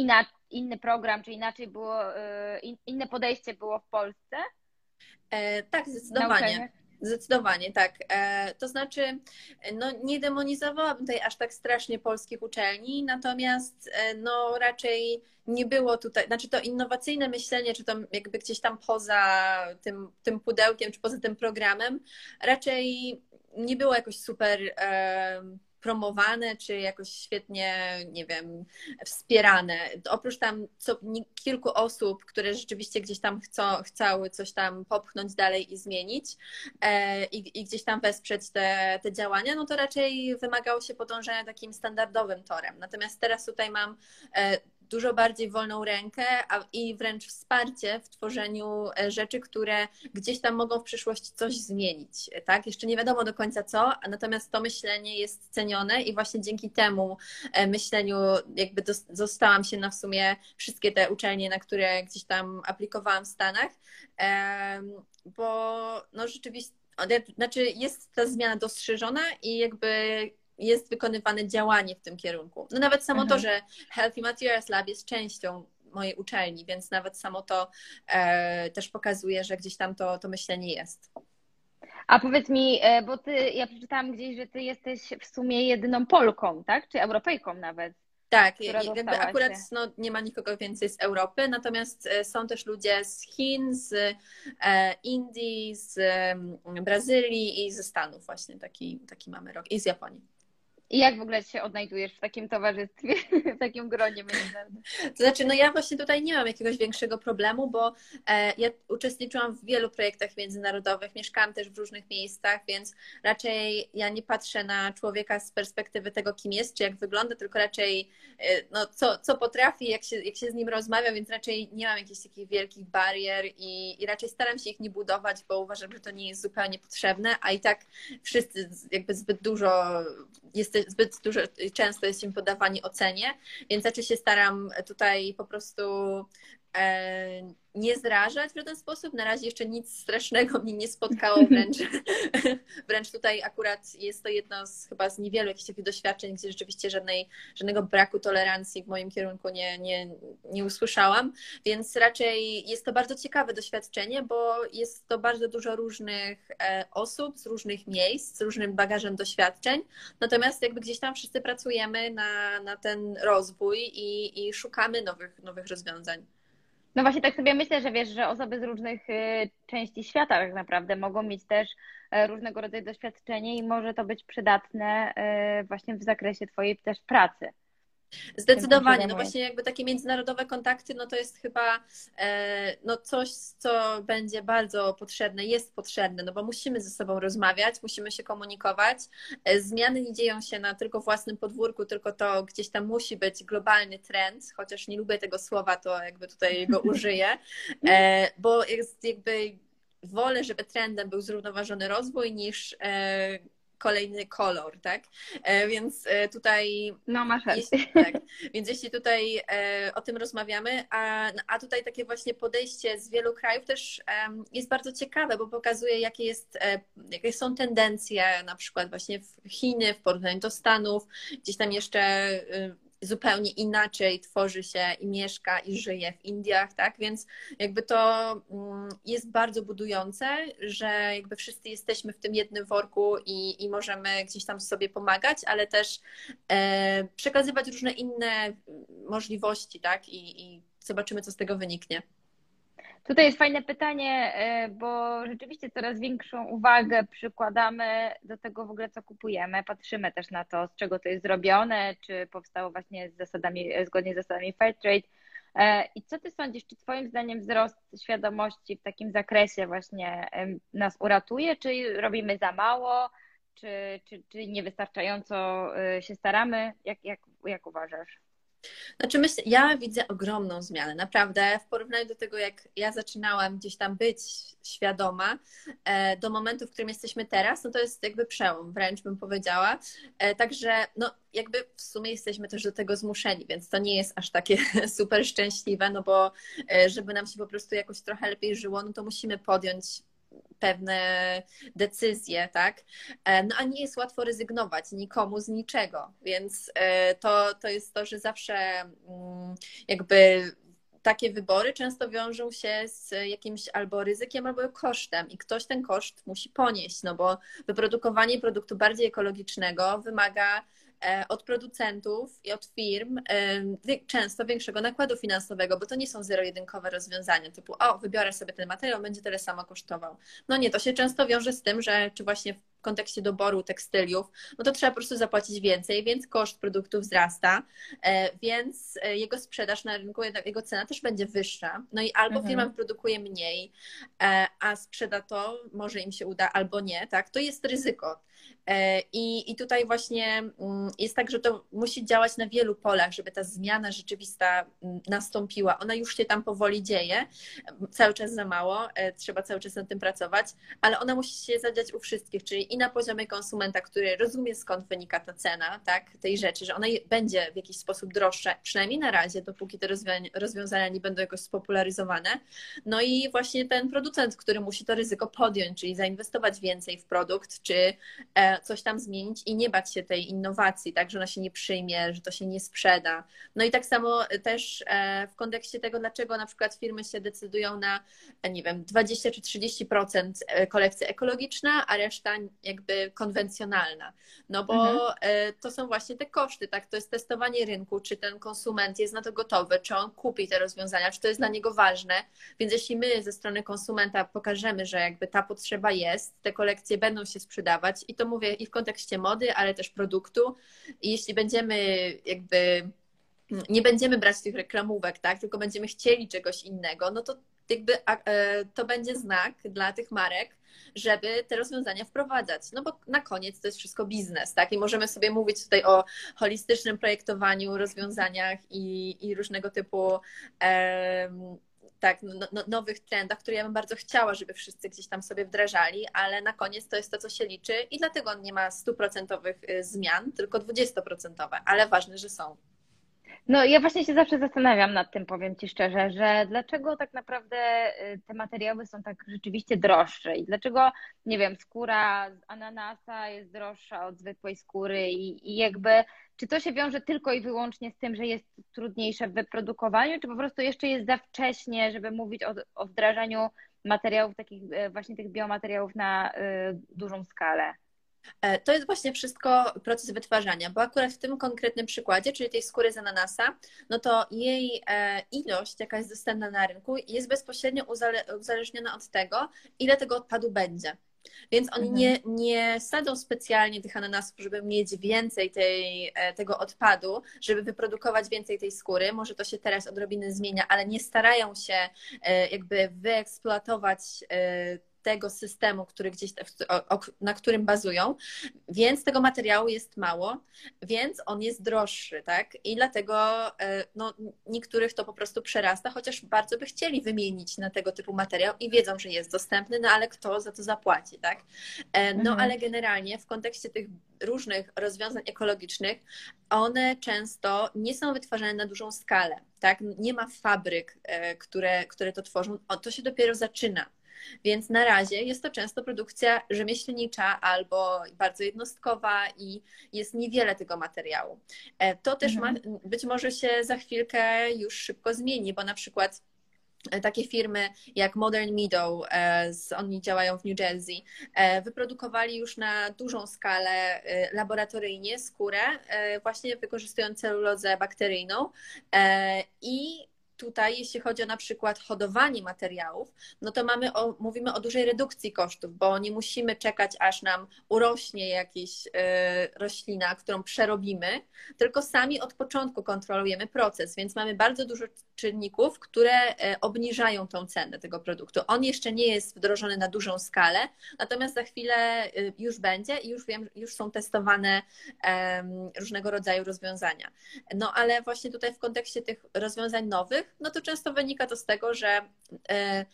inny program, czy inaczej było, inne podejście było w Polsce? E, tak, zdecydowanie. Zdecydowanie, tak. E, to znaczy, no, nie demonizowałabym tutaj aż tak strasznie polskich uczelni, natomiast e, no, raczej nie było tutaj, znaczy to innowacyjne myślenie, czy to jakby gdzieś tam poza tym, tym pudełkiem, czy poza tym programem, raczej nie było jakoś super. E, promowane, czy jakoś świetnie, nie wiem, wspierane. Oprócz tam co, kilku osób, które rzeczywiście gdzieś tam chcą, chciały coś tam popchnąć dalej i zmienić e, i, i, gdzieś tam wesprzeć te, te działania, no to raczej wymagało się podążania takim standardowym torem. Natomiast teraz tutaj mam e, dużo bardziej wolną rękę a, i wręcz wsparcie w tworzeniu e, rzeczy, które gdzieś tam mogą w przyszłości coś zmienić. Tak? Jeszcze nie wiadomo do końca co, natomiast to myślenie jest cenione i właśnie dzięki temu e, myśleniu jakby zostałam się na w sumie wszystkie te uczelnie, na które gdzieś tam aplikowałam w Stanach, bo no rzeczywiście znaczy jest ta zmiana dostrzeżona i jakby jest wykonywane działanie w tym kierunku. No nawet samo mhm. to, że Healthy Materials Lab jest częścią mojej uczelni, więc nawet samo to e, też pokazuje, że gdzieś tam to, to myślenie jest. A powiedz mi, e, bo ty, ja przeczytałam gdzieś, że ty jesteś w sumie jedyną Polką, tak? Czy Europejką nawet? Tak, jakby akurat no, nie ma nikogo więcej z Europy, natomiast e, są też ludzie z Chin, z e, Indii, z Brazylii i ze Stanów właśnie, taki, taki mamy rok, i z Japonii. I jak w ogóle się odnajdujesz w takim towarzystwie, w takim gronie międzynarodowym? To znaczy, no ja właśnie tutaj nie mam jakiegoś większego problemu, bo e, ja uczestniczyłam w wielu projektach międzynarodowych, mieszkałam też w różnych miejscach, więc raczej ja nie patrzę na człowieka z perspektywy tego, kim jest, czy jak wygląda, tylko raczej e, no, co, co potrafi, jak się, jak się z nim rozmawia, więc raczej nie mam jakichś takich wielkich barier i, i raczej staram się ich nie budować, bo uważam, że to nie jest zupełnie potrzebne, a i tak wszyscy jakby zbyt dużo jest zbyt dużo, często jest im podawani ocenie, więc raczej się staram tutaj po prostu nie zrażać w żaden sposób. Na razie jeszcze nic strasznego mnie nie spotkało, wręcz, wręcz tutaj akurat jest to jedno z chyba z niewielu jakichś takich doświadczeń, gdzie rzeczywiście żadnej, żadnego braku tolerancji w moim kierunku nie, nie, nie usłyszałam, więc raczej jest to bardzo ciekawe doświadczenie, bo jest to bardzo dużo różnych e, osób z różnych miejsc, z różnym bagażem doświadczeń, natomiast jakby gdzieś tam wszyscy pracujemy na, na ten rozwój i, i szukamy nowych, nowych rozwiązań. No właśnie tak sobie myślę, że wiesz, że osoby z różnych y, części świata tak naprawdę mogą mieć też e, różnego rodzaju doświadczenie i może to być przydatne y, właśnie w zakresie Twojej też pracy. Zdecydowanie, no właśnie jakby takie międzynarodowe kontakty, no to jest chyba e, no coś, co będzie bardzo potrzebne, jest potrzebne, no bo musimy ze sobą rozmawiać, musimy się komunikować. E, zmiany nie dzieją się na tylko własnym podwórku, tylko to gdzieś tam musi być globalny trend, chociaż nie lubię tego słowa, to jakby tutaj go użyję, e, bo jest jakby wolę, żeby trendem był zrównoważony rozwój niż kolejny kolor, tak? E, więc e, tutaj. No, masz rację. Tak, więc jeśli tutaj e, o tym rozmawiamy, a, a tutaj takie właśnie podejście z wielu krajów też jest bardzo ciekawe, bo pokazuje, jakie, jest, jakie są tendencje, na przykład właśnie w Chiny w porównaniu do Stanów, gdzieś tam jeszcze zupełnie inaczej tworzy się i mieszka i żyje w Indiach, tak? Więc jakby to mm, jest bardzo budujące, że jakby wszyscy jesteśmy w tym jednym worku i, i możemy gdzieś tam sobie pomagać, ale też e, przekazywać różne inne możliwości, tak? I, i zobaczymy, co z tego wyniknie. Tutaj jest fajne pytanie, e, bo rzeczywiście coraz większą uwagę przykładamy do tego w ogóle, co kupujemy. Patrzymy też na to, z czego to jest zrobione, czy powstało właśnie z zasadami, zgodnie z zasadami Fairtrade. E, I co ty sądzisz, czy twoim zdaniem wzrost świadomości w takim zakresie właśnie nas uratuje, czy robimy za mało, czy, czy, czy niewystarczająco e, się staramy? Jak, jak, jak uważasz? Znaczy myślę, ja widzę ogromną zmianę, naprawdę, w porównaniu do tego, jak ja zaczynałam gdzieś tam być świadoma, e, do momentu, w którym jesteśmy teraz, no to jest jakby przełom, wręcz bym powiedziała. E, także no jakby w sumie jesteśmy też do tego zmuszeni, więc to nie jest aż takie super szczęśliwe, no bo e, żeby nam się po prostu jakoś trochę lepiej żyło, no to musimy podjąć pewne decyzje, tak? E, no a nie jest łatwo rezygnować nikomu z niczego, więc e, to, to jest to, że zawsze mm, jakby takie wybory często wiążą się z jakimś albo ryzykiem, albo kosztem i ktoś ten koszt musi ponieść, no bo wyprodukowanie produktu bardziej ekologicznego wymaga od producentów i od firm e, często większego nakładu finansowego, bo to nie są zero-jedynkowe rozwiązania typu o, wybiorę sobie ten materiał, będzie tyle samo kosztował. No nie, to się często wiąże z tym, że czy właśnie w kontekście doboru tekstyliów, no to trzeba po prostu zapłacić więcej, więc koszt produktu wzrasta, e, więc jego sprzedaż na rynku, jego cena też będzie wyższa. No i albo mhm. firma wyprodukuje mniej, a sprzeda to, może im się uda, albo nie, tak? To jest ryzyko. E, I, I tutaj właśnie mm, jest tak, że to musi działać na wielu polach, żeby ta zmiana rzeczywista mm, nastąpiła. Ona już się tam powoli dzieje, cały czas za mało, e, trzeba cały czas nad tym pracować, ale ona musi się zadziać u wszystkich, czyli i na poziomie konsumenta, który rozumie skąd wynika ta cena tak, tej rzeczy, że ona będzie w jakiś sposób droższa, przynajmniej na razie, dopóki te rozwiązania nie będą jakoś spopularyzowane. No i właśnie ten producent, który musi to ryzyko podjąć, czyli zainwestować więcej w produkt, czy E, coś tam zmienić i nie bać się tej innowacji, tak, że ona się nie przyjmie, że to się nie sprzeda. No i tak samo też e, w kontekście tego, dlaczego na przykład firmy się decydują na, e, nie wiem, 20 czy 30% kolekcji ekologiczna, a reszta jakby konwencjonalna. No bo mhm. to są właśnie te koszty, tak, to jest testowanie rynku, czy ten konsument jest na to gotowy, czy on kupi te rozwiązania, czy to jest dla niego ważne. Więc jeśli my ze strony konsumenta pokażemy, że jakby ta potrzeba jest, te kolekcje będą się sprzedawać i to mówię i w kontekście mody, ale też produktu. I jeśli będziemy jakby nie będziemy brać tych reklamówek, tak, tylko będziemy chcieli czegoś innego, no to jakby e, to będzie znak dla tych marek, żeby te rozwiązania wprowadzać. No bo na koniec to jest wszystko biznes, tak? I możemy sobie mówić tutaj o holistycznym projektowaniu, rozwiązaniach i, i różnego typu tak, no, no, nowych trendach, które ja bym bardzo chciała, żeby wszyscy gdzieś tam sobie wdrażali, ale na koniec to jest to, co się liczy i dlatego on nie ma stuprocentowych y, zmian, tylko 20%, ale ważne, że są. No, ja właśnie się zawsze zastanawiam nad tym, powiem Ci szczerze, że dlaczego tak naprawdę y, te materiały są tak rzeczywiście droższe i dlaczego, nie wiem, skóra z ananasa jest droższa od zwykłej skóry i, i jakby, czy to się wiąże tylko i wyłącznie z tym, że jest trudniejsze w wyprodukowaniu, czy po prostu jeszcze jest za wcześnie, żeby mówić o, o wdrażaniu materiałów, takich y, właśnie tych biomateriałów na y, dużą skalę? E, to jest właśnie wszystko proces wytwarzania, bo akurat w tym konkretnym przykładzie, czyli tej skóry z ananasa, no to jej e, ilość, jaka jest dostępna na rynku, jest bezpośrednio uzależniona od tego, ile tego odpadu będzie. Więc oni mhm. nie, nie sadzą specjalnie tych ananasów, żeby mieć więcej tej, e, tego odpadu, żeby wyprodukować więcej tej skóry. Może to się teraz odrobinę zmienia, ale nie starają się jakby wyeksploatować tego systemu, który gdzieś, na którym bazują, więc tego materiału jest mało, więc on jest droższy, tak? I dlatego e, no, niektórych to po prostu przerasta, chociaż bardzo by chcieli wymienić na tego typu materiał i wiedzą, że jest dostępny, no ale kto za to zapłaci, tak? E, no mhm. ale generalnie w kontekście tych różnych rozwiązań ekologicznych, one często nie są wytwarzane na dużą skalę, tak? Nie ma fabryk, e, które, które to tworzą, to się dopiero zaczyna. Więc na razie jest to często produkcja rzemieślnicza albo bardzo jednostkowa i jest niewiele tego materiału. E, to też mhm. ma, być może się za chwilkę już szybko zmieni, bo na przykład e, takie firmy jak Modern Meadow, e, oni działają w New Jersey, wyprodukowali już na dużą skalę laboratoryjnie skórę, właśnie wykorzystując celulozę bakteryjną i tutaj, jeśli chodzi o na przykład hodowanie materiałów, no to mamy o, mówimy o dużej redukcji kosztów, bo nie musimy czekać, aż nam urośnie jakaś y, roślina, którą przerobimy, tylko sami od początku kontrolujemy proces, więc mamy bardzo dużo czynników, które e, obniżają tą cenę tego produktu. On jeszcze nie jest wdrożony na dużą skalę, natomiast za chwilę y, już będzie i już wiem, już są testowane różnego rodzaju rozwiązania. No ale właśnie tutaj w kontekście tych rozwiązań nowych, no to często wynika to z tego, że e,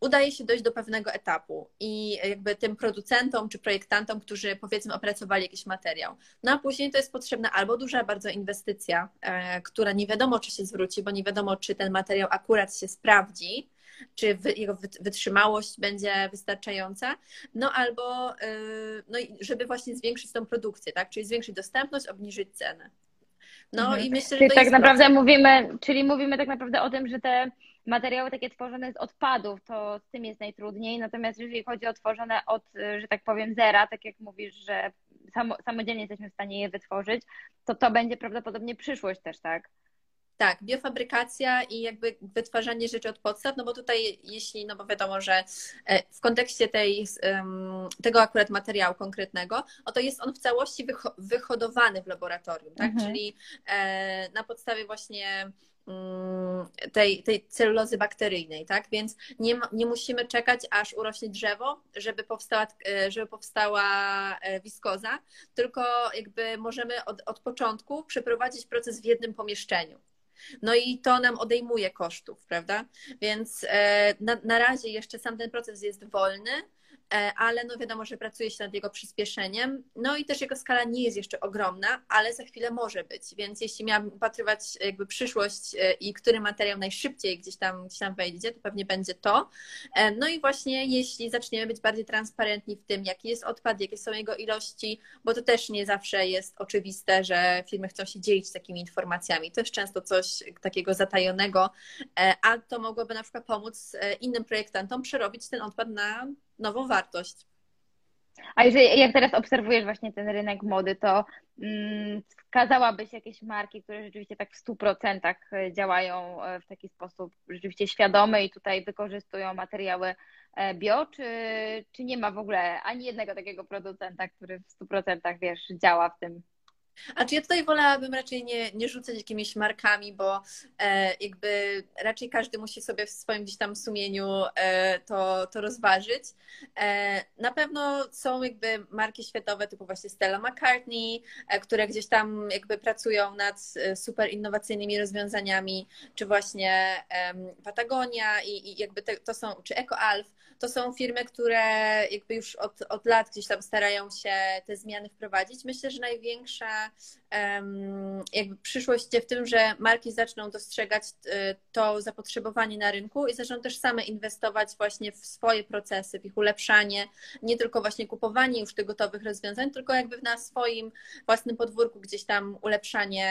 udaje się dojść do pewnego etapu i jakby tym producentom czy projektantom, którzy powiedzmy opracowali jakiś materiał. No a później to jest potrzebna albo duża bardzo inwestycja, e, która nie wiadomo czy się zwróci, bo nie wiadomo czy ten materiał akurat się sprawdzi, czy jego wytrzymałość będzie wystarczająca, no albo e, no, żeby właśnie zwiększyć tą produkcję, tak? czyli zwiększyć dostępność, obniżyć cenę. No mhm. i myślę, że czyli tak naprawdę mówimy, czyli mówimy tak naprawdę o tym, że te materiały takie tworzone z odpadów, to z tym jest najtrudniej. Natomiast jeżeli chodzi o tworzone od, że tak powiem, zera, tak jak mówisz, że samodzielnie jesteśmy w stanie je wytworzyć, to to będzie prawdopodobnie przyszłość też, tak? Tak, biofabrykacja i jakby wytwarzanie rzeczy od podstaw, no bo tutaj jeśli, no bo wiadomo, że e, w kontekście tej, tego akurat materiału konkretnego, oto jest on w całości wyhodowany w laboratorium, tak? Mhm. Czyli e, na podstawie właśnie mm, tej, tej celulozy bakteryjnej, tak? Więc nie, nie musimy czekać, aż urośnie drzewo, żeby powstała, e, żeby powstała wiskoza, tylko jakby możemy od, od początku przeprowadzić proces w jednym pomieszczeniu. No i to nam odejmuje kosztów, prawda? Więc e, na, na razie jeszcze sam ten proces jest wolny, ale no wiadomo, że pracuje się nad jego przyspieszeniem. No i też jego skala nie jest jeszcze ogromna, ale za chwilę może być. Więc jeśli miałabym upatrywać jakby przyszłość e, i który materiał najszybciej gdzieś tam, gdzieś tam wejdzie, to pewnie będzie to. E, no i właśnie jeśli zaczniemy być bardziej transparentni w tym, jaki jest odpad, jakie są jego ilości, bo to też nie zawsze jest oczywiste, że firmy chcą się dzielić takimi informacjami. To jest często coś takiego zatajonego, a to mogłoby na przykład pomóc innym projektantom przerobić ten odpad na nową wartość. A jeżeli, jak teraz obserwujesz właśnie ten rynek mody, to mm, wskazałabyś jakieś marki, które rzeczywiście tak w 100% działają e, w taki sposób rzeczywiście świadomy i tutaj wykorzystują materiały e, bio, czy, czy nie ma w ogóle ani jednego takiego producenta, który w 100% wiesz, działa w tym a czy ja tutaj wolałabym raczej nie, nie rzucać jakimiś markami, bo e, jakby raczej każdy musi sobie w swoim gdzieś tam sumieniu e, to, to rozważyć. E, na pewno są jakby marki światowe typu właśnie Stella McCartney, e, które gdzieś tam jakby pracują nad e, super innowacyjnymi rozwiązaniami, czy właśnie Patagonia i, i jakby te, to są, czy EcoAlf, to są firmy, które jakby już od, od lat gdzieś tam starają się te zmiany wprowadzić. Myślę, że największa jakby przyszłość w tym, że marki zaczną dostrzegać e, to zapotrzebowanie na rynku i zaczną też same inwestować właśnie w swoje procesy, w ich ulepszanie, nie tylko właśnie kupowanie już tych gotowych rozwiązań, tylko jakby na swoim własnym podwórku gdzieś tam ulepszanie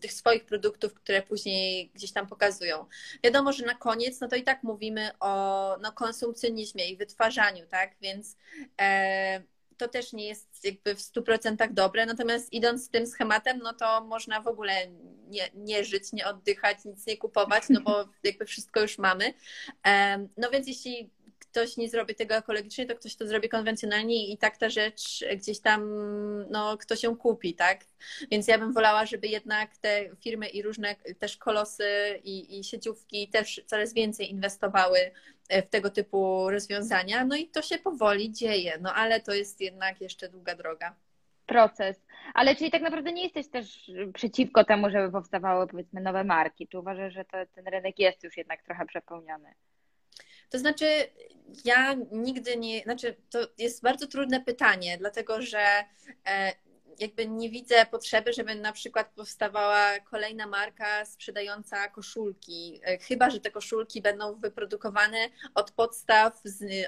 tych swoich produktów, które później gdzieś tam pokazują. Wiadomo, że na koniec, no to i tak mówimy o no, konsumpcjonizmie i wytwarzaniu, tak, więc e, to też nie jest jakby w 100% dobre, natomiast idąc tym schematem, no to można w ogóle nie, nie żyć, nie oddychać, nic nie kupować, no bo jakby wszystko już mamy. No więc jeśli ktoś nie zrobi tego ekologicznie, to ktoś to zrobi konwencjonalnie i tak ta rzecz gdzieś tam, no, ktoś ją kupi, tak? Więc ja bym wolała, żeby jednak te firmy i różne też kolosy i, i sieciówki też coraz więcej inwestowały w tego typu rozwiązania. No i to się powoli dzieje, no ale to jest jednak jeszcze długa droga. Proces. Ale czyli tak naprawdę nie jesteś też przeciwko temu, żeby powstawały powiedzmy nowe marki? Czy uważasz, że to, ten rynek jest już jednak trochę przepełniony? To znaczy, ja nigdy nie, znaczy, to jest bardzo trudne pytanie, dlatego że e, jakby nie widzę potrzeby, żeby na przykład powstawała kolejna marka sprzedająca koszulki. E, chyba, że te koszulki będą wyprodukowane od podstaw,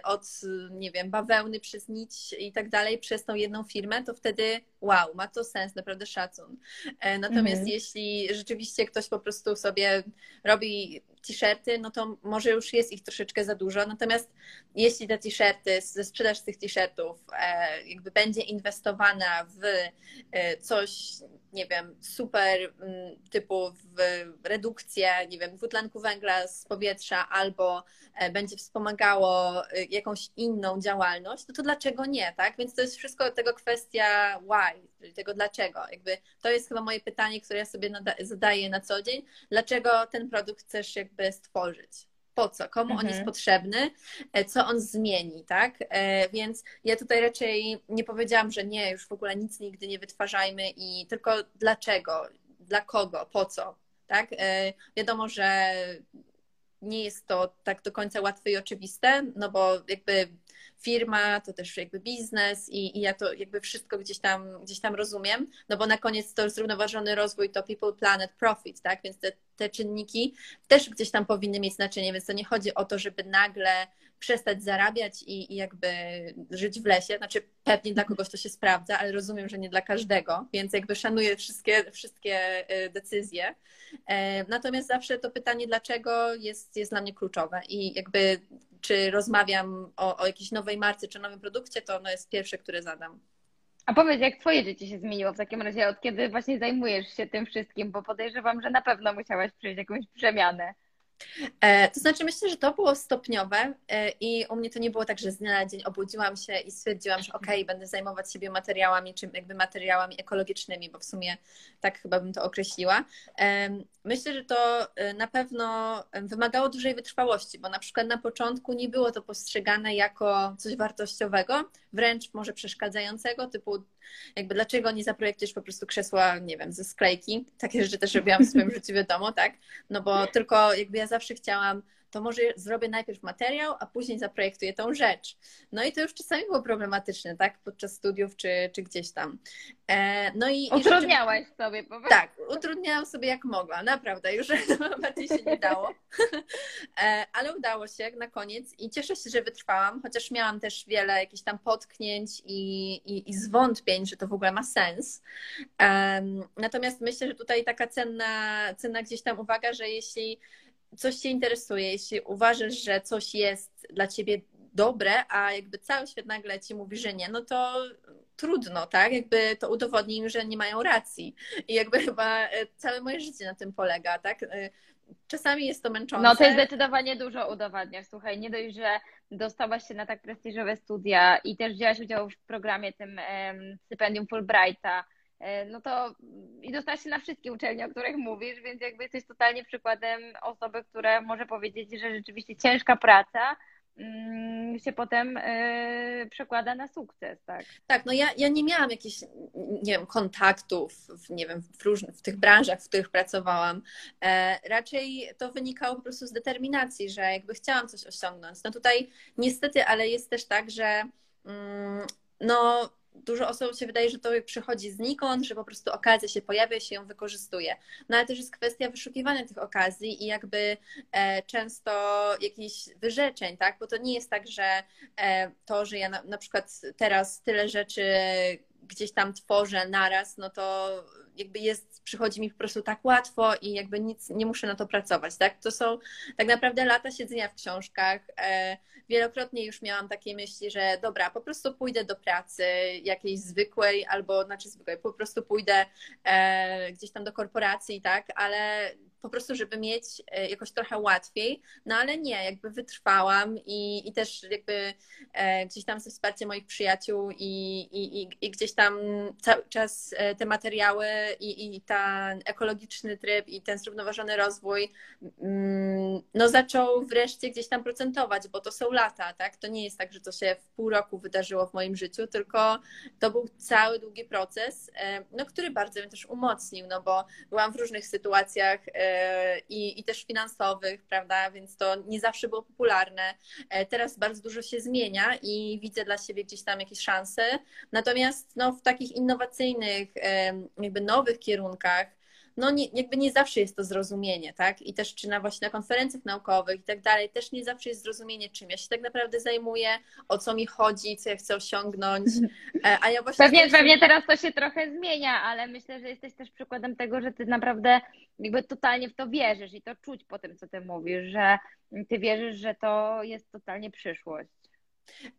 od, nie wiem, bawełny przez nić i tak dalej, przez tą jedną firmę, to wtedy wow, ma to sens, naprawdę szacun. E, natomiast mhm. jeśli rzeczywiście ktoś po prostu sobie robi t-shirty, no to może już jest ich troszeczkę za dużo. Natomiast jeśli te t-shirty, ze sprzedaż tych t-shirtów e, jakby będzie inwestowana w e, coś, nie wiem, super mm, typu redukcję, nie wiem, dwutlenku węgla z powietrza albo e, będzie wspomagało jakąś inną działalność, no to dlaczego nie, tak? Więc to jest wszystko tego kwestia why, czyli tego dlaczego. Jakby to jest chyba moje pytanie, które ja sobie zadaję na co dzień. Dlaczego ten produkt chcesz jakby stworzyć? Po co, komu mhm. on jest mhm. potrzebny, e, co on zmieni, tak? E, więc ja tutaj raczej nie powiedziałam, że nie, już w ogóle nic nigdy nie wytwarzajmy i tylko dlaczego, dla kogo, po co, tak? E, wiadomo, że nie jest to tak do końca łatwe i oczywiste, no bo jakby firma, to też jakby biznes i, i ja to jakby wszystko gdzieś tam, gdzieś tam rozumiem, no bo na koniec to zrównoważony rozwój to people, planet, profit, tak? Więc te, te czynniki też gdzieś tam powinny mieć znaczenie, więc to nie chodzi o to, żeby nagle przestać zarabiać i, i, jakby żyć w lesie. Znaczy, pewnie dla kogoś to się sprawdza, ale rozumiem, że nie dla każdego, więc jakby szanuję wszystkie, wszystkie y, decyzje. E, natomiast zawsze to pytanie, dlaczego jest, jest dla mnie kluczowe i jakby czy rozmawiam o, o jakiejś nowej marce czy nowym produkcie, to ono jest pierwsze, które zadam. A powiedz, jak twoje życie się zmieniło w takim razie, od kiedy właśnie zajmujesz się tym wszystkim, bo podejrzewam, że na pewno musiałaś przejść jakąś przemianę. E, to znaczy, myślę, że to było stopniowe e, i u mnie to nie było tak, że z dnia na dzień obudziłam się i stwierdziłam, że okej, okay, będę zajmować się materiałami, czy jakby materiałami ekologicznymi, bo w sumie tak chyba bym to określiła. Myślę, że to e, na pewno wymagało dużej wytrwałości, bo na przykład na początku nie było to postrzegane jako coś wartościowego, wręcz może przeszkadzającego, typu jakby dlaczego nie zaprojektujesz po prostu krzesła, nie wiem, ze sklejki. Takie rzeczy też robiłam w swoim życiu, wiadomo, tak? No bo tylko jakby ja zawsze chciałam to może zrobię najpierw materiał, a później zaprojektuję tą rzecz. No i to już czasami było problematyczne, tak? Podczas studiów czy, czy gdzieś tam. E, no i, Utrudniałaś i sobie, powiedz. Tak, utrudniałam sobie jak mogła, naprawdę, już bardziej się nie dało. E, ale udało się na koniec i cieszę się, że wytrwałam, chociaż miałam też wiele jakichś tam potknięć i, i, i zwątpień, że to w ogóle ma sens. Natomiast myślę, że tutaj taka cenna, cenna gdzieś tam uwaga, że jeśli coś Cię interesuje, jeśli uważasz, że coś jest dla Ciebie dobre, a jakby cały świat nagle Ci mówi, że nie, no to trudno, tak? Jakby to udowodni im, że nie mają racji. I jakby chyba e, całe moje życie na tym polega, tak? E, czasami jest to męczące. No to jest zdecydowanie dużo udowadniasz. Słuchaj, nie dość, że dostałaś się na tak prestiżowe studia i też wzięłaś udział w programie tym um, stypendium Fulbrighta, no to i dostałaś się na wszystkie uczelnie, o których mówisz, więc jakby jesteś totalnie przykładem osoby, która może powiedzieć, że rzeczywiście ciężka praca mm, się potem e, przekłada na sukces, tak? Tak, no ja, ja nie miałam jakichś, nie wiem, kontaktów, w, nie wiem, w, różnych, w tych branżach, w których pracowałam. E, raczej to wynikało po prostu z determinacji, że jakby chciałam coś osiągnąć. No tutaj niestety, ale jest też tak, że mm, no dużo osób się wydaje, że to przychodzi znikąd, że po prostu okazja się pojawia, się ją wykorzystuje. No ale też jest kwestia wyszukiwania tych okazji i jakby e, często jakichś wyrzeczeń, tak? Bo to nie jest tak, że e, to, że ja na, na przykład teraz tyle rzeczy gdzieś tam tworzę naraz, no to jakby jest, przychodzi mi po prostu tak łatwo i jakby nic, nie muszę na to pracować, tak? To są tak naprawdę lata siedzenia w książkach. E, wielokrotnie już miałam takie myśli, że dobra, po prostu pójdę do pracy jakiejś zwykłej albo, znaczy zwykłej, po prostu pójdę e, gdzieś tam do korporacji, tak? Ale po prostu, żeby mieć e, jakoś trochę łatwiej, no ale nie, jakby wytrwałam i, i też jakby e, gdzieś tam ze wsparciem moich przyjaciół i, i, i gdzieś tam cały czas e, te materiały i, i ten ekologiczny tryb i ten zrównoważony rozwój mm, no zaczął wreszcie gdzieś tam procentować, bo to są lata, tak? To nie jest tak, że to się w pół roku wydarzyło w moim życiu, tylko to był cały długi proces, no, który bardzo mnie też umocnił, no bo byłam w różnych sytuacjach i, i też finansowych, prawda? Więc to nie zawsze było popularne. E, teraz bardzo dużo się zmienia i widzę dla siebie gdzieś tam jakieś szanse. Natomiast no, w takich innowacyjnych, jakby nowych kierunkach, no nie, jakby nie zawsze jest to zrozumienie, tak? I też czy na właśnie na konferencjach naukowych i tak dalej, też nie zawsze jest zrozumienie, czym ja się tak naprawdę zajmuję, o co mi chodzi, co ja chcę osiągnąć. E, a ja właśnie. Pewnie, pewnie teraz to się trochę zmienia, ale myślę, że jesteś też przykładem tego, że ty naprawdę jakby totalnie w to wierzysz i to czuć po tym, co ty mówisz, że ty wierzysz, że to jest totalnie przyszłość.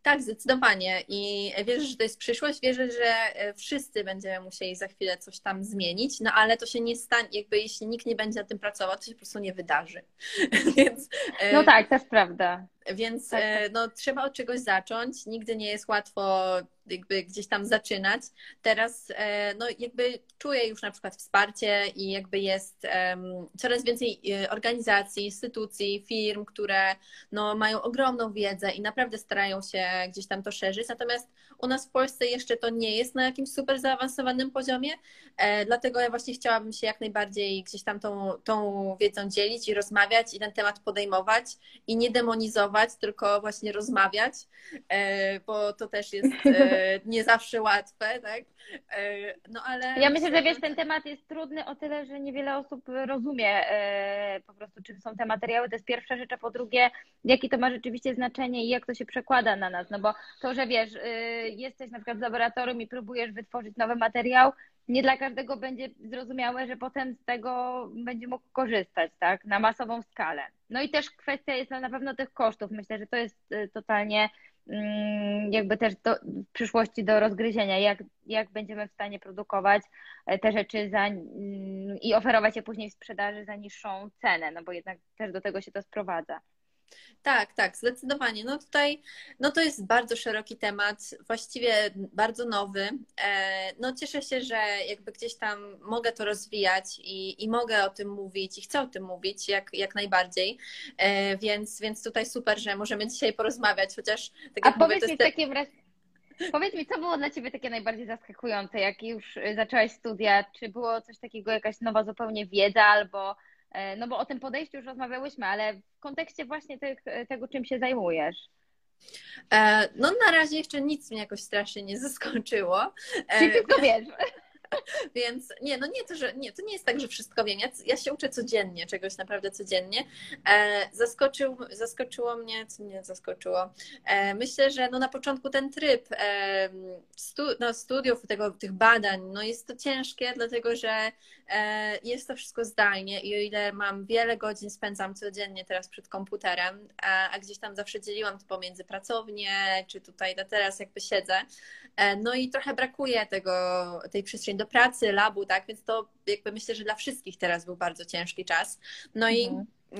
Tak, zdecydowanie. I wierzę, że to jest przyszłość. Wierzę, że e, wszyscy będziemy musieli za chwilę coś tam zmienić, no ale to się nie stanie, jakby jeśli nikt nie będzie na tym pracował, to się po prostu nie wydarzy. Więc, e, no tak, to jest prawda. Więc tak. E, no, trzeba od czegoś zacząć. Nigdy nie jest łatwo jakby gdzieś tam zaczynać. Teraz e, no, jakby czuję już na przykład wsparcie i jakby jest um, coraz więcej e, organizacji, instytucji, firm, które no, mają ogromną wiedzę i naprawdę starają się gdzieś tam to szerzyć. Natomiast u nas w Polsce jeszcze to nie jest na jakimś super zaawansowanym poziomie, e, dlatego ja właśnie chciałabym się jak najbardziej gdzieś tam tą, tą wiedzą dzielić i rozmawiać i ten temat podejmować i nie demonizować, tylko właśnie rozmawiać, e, bo to też jest e, nie zawsze łatwe, tak? No ale... Ja myślę, że wiesz, ten temat jest trudny o tyle, że niewiele osób rozumie po prostu, czym są te materiały. To jest pierwsza rzecz, a po drugie, jakie to ma rzeczywiście znaczenie i jak to się przekłada na nas. No bo to, że wiesz, jesteś na przykład w laboratorium i próbujesz wytworzyć nowy materiał, nie dla każdego będzie zrozumiałe, że potem z tego będzie mógł korzystać, tak, na masową skalę. No i też kwestia jest na pewno tych kosztów. Myślę, że to jest y, totalnie mm, jakby też do, w przyszłości do rozgryzienia, jak, jak będziemy w stanie produkować e, te rzeczy za, mm, i oferować je później w sprzedaży za niższą cenę, no bo jednak też do tego się to sprowadza. Tak, tak, zdecydowanie. No tutaj, no to jest bardzo szeroki temat, właściwie bardzo nowy. E, no cieszę się, że jakby gdzieś tam mogę to rozwijać i, i mogę o tym mówić i chcę o tym mówić jak, jak najbardziej, e, więc, więc tutaj super, że możemy dzisiaj porozmawiać, chociaż tak jak A mówię, powiedz mi w takim razie, Powiedz mi, co było dla Ciebie takie najbardziej zaskakujące, jak już zaczęłaś studia? Czy było coś takiego, jakaś nowa zupełnie wiedza albo no bo o tym podejściu już rozmawiałyśmy, ale w kontekście właśnie tych, tego, czym się zajmujesz. E, no na razie jeszcze nic mnie jakoś strasznie nie zaskoczyło. E, Czyli tylko wiesz. Więc nie, no nie to, że nie, to nie jest tak, że wszystko wiem. Ja, ja się uczę codziennie, czegoś naprawdę codziennie. E, zaskoczył, zaskoczyło mnie, co mnie zaskoczyło? E, myślę, że no na początku ten tryb e, stu, no studiów, tego, tych badań, no jest to ciężkie, dlatego że e, jest to wszystko zdalnie i o ile mam wiele godzin spędzam codziennie teraz przed komputerem, a, a gdzieś tam zawsze dzieliłam to pomiędzy pracownię, czy tutaj na teraz jakby siedzę, e, no i trochę brakuje tego, tej przestrzeni do pracy, labu, tak? Więc to jakby myślę, że dla wszystkich teraz był bardzo ciężki czas. No mhm. i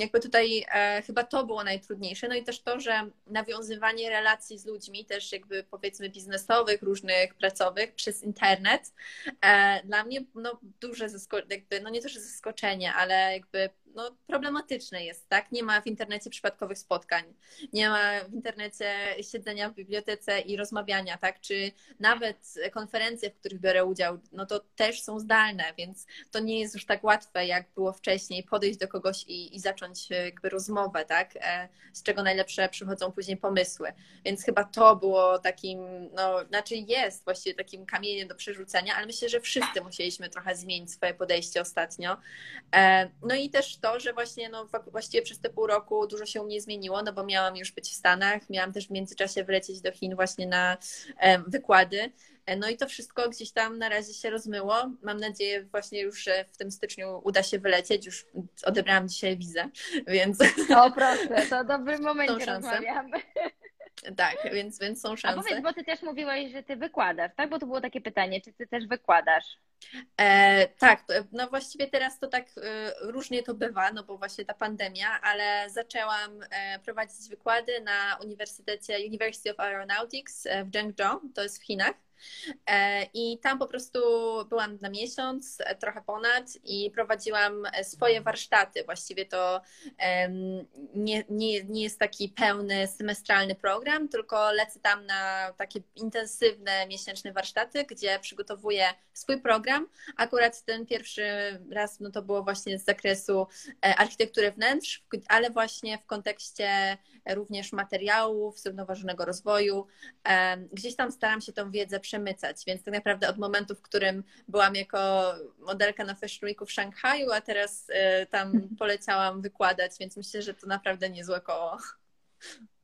jakby tutaj e, chyba to było najtrudniejsze. No i też to, że nawiązywanie relacji z ludźmi, też jakby powiedzmy biznesowych, różnych pracowych przez internet, e, dla mnie no, duże zaskoczenie, jakby, no nie to, że zaskoczenie, ale jakby no, problematyczne jest, tak? Nie ma w internecie przypadkowych spotkań, nie ma w internecie siedzenia w bibliotece i rozmawiania, tak? Czy nawet konferencje, w których biorę udział, no to też są zdalne, więc to nie jest już tak łatwe, jak było wcześniej, podejść do kogoś i, i zacząć jakby rozmowę, tak? E, z czego najlepsze przychodzą później pomysły. Więc chyba to było takim, no, znaczy jest właściwie takim kamieniem do przerzucenia, ale myślę, że wszyscy musieliśmy trochę zmienić swoje podejście ostatnio. E, no i też to, że właśnie no, właściwie przez te pół roku dużo się u mnie zmieniło, no bo miałam już być w Stanach, miałam też w międzyczasie wlecieć do Chin właśnie na wykłady. E, no i to wszystko gdzieś tam na razie się rozmyło. Mam nadzieję właśnie już, że w tym styczniu uda się wylecieć. Już odebrałam dzisiaj wizę, więc... O proszę, to w dobrym momencie rozmawiamy. Tak, więc, więc są szanse. A powiedz, bo ty też mówiłaś, że ty wykładasz, tak? Bo to było takie pytanie, czy ty też wykładasz? E, tak, no właściwie teraz to tak e, różnie to bywa, no bo właśnie ta pandemia, ale zaczęłam e, prowadzić wykłady na Uniwersytecie University of Aeronautics e, w Zhengzhou, to jest w Chinach. E, I tam po prostu byłam na miesiąc, e, trochę ponad i prowadziłam e, swoje warsztaty. Właściwie to nie, nie, nie jest taki pełny semestralny program, tylko lecę tam na takie intensywne miesięczne warsztaty, gdzie przygotowuję swój program. Akurat ten pierwszy raz no to było właśnie z zakresu architektury wnętrz, ale właśnie w kontekście również materiałów, zrównoważonego rozwoju. Gdzieś tam staram się tą wiedzę przemycać, więc tak naprawdę od momentu, w którym byłam jako modelka na Fashion Weeku w Szanghaju, a teraz e, tam poleciałam wykładać, więc myślę, że to naprawdę niezłe koło.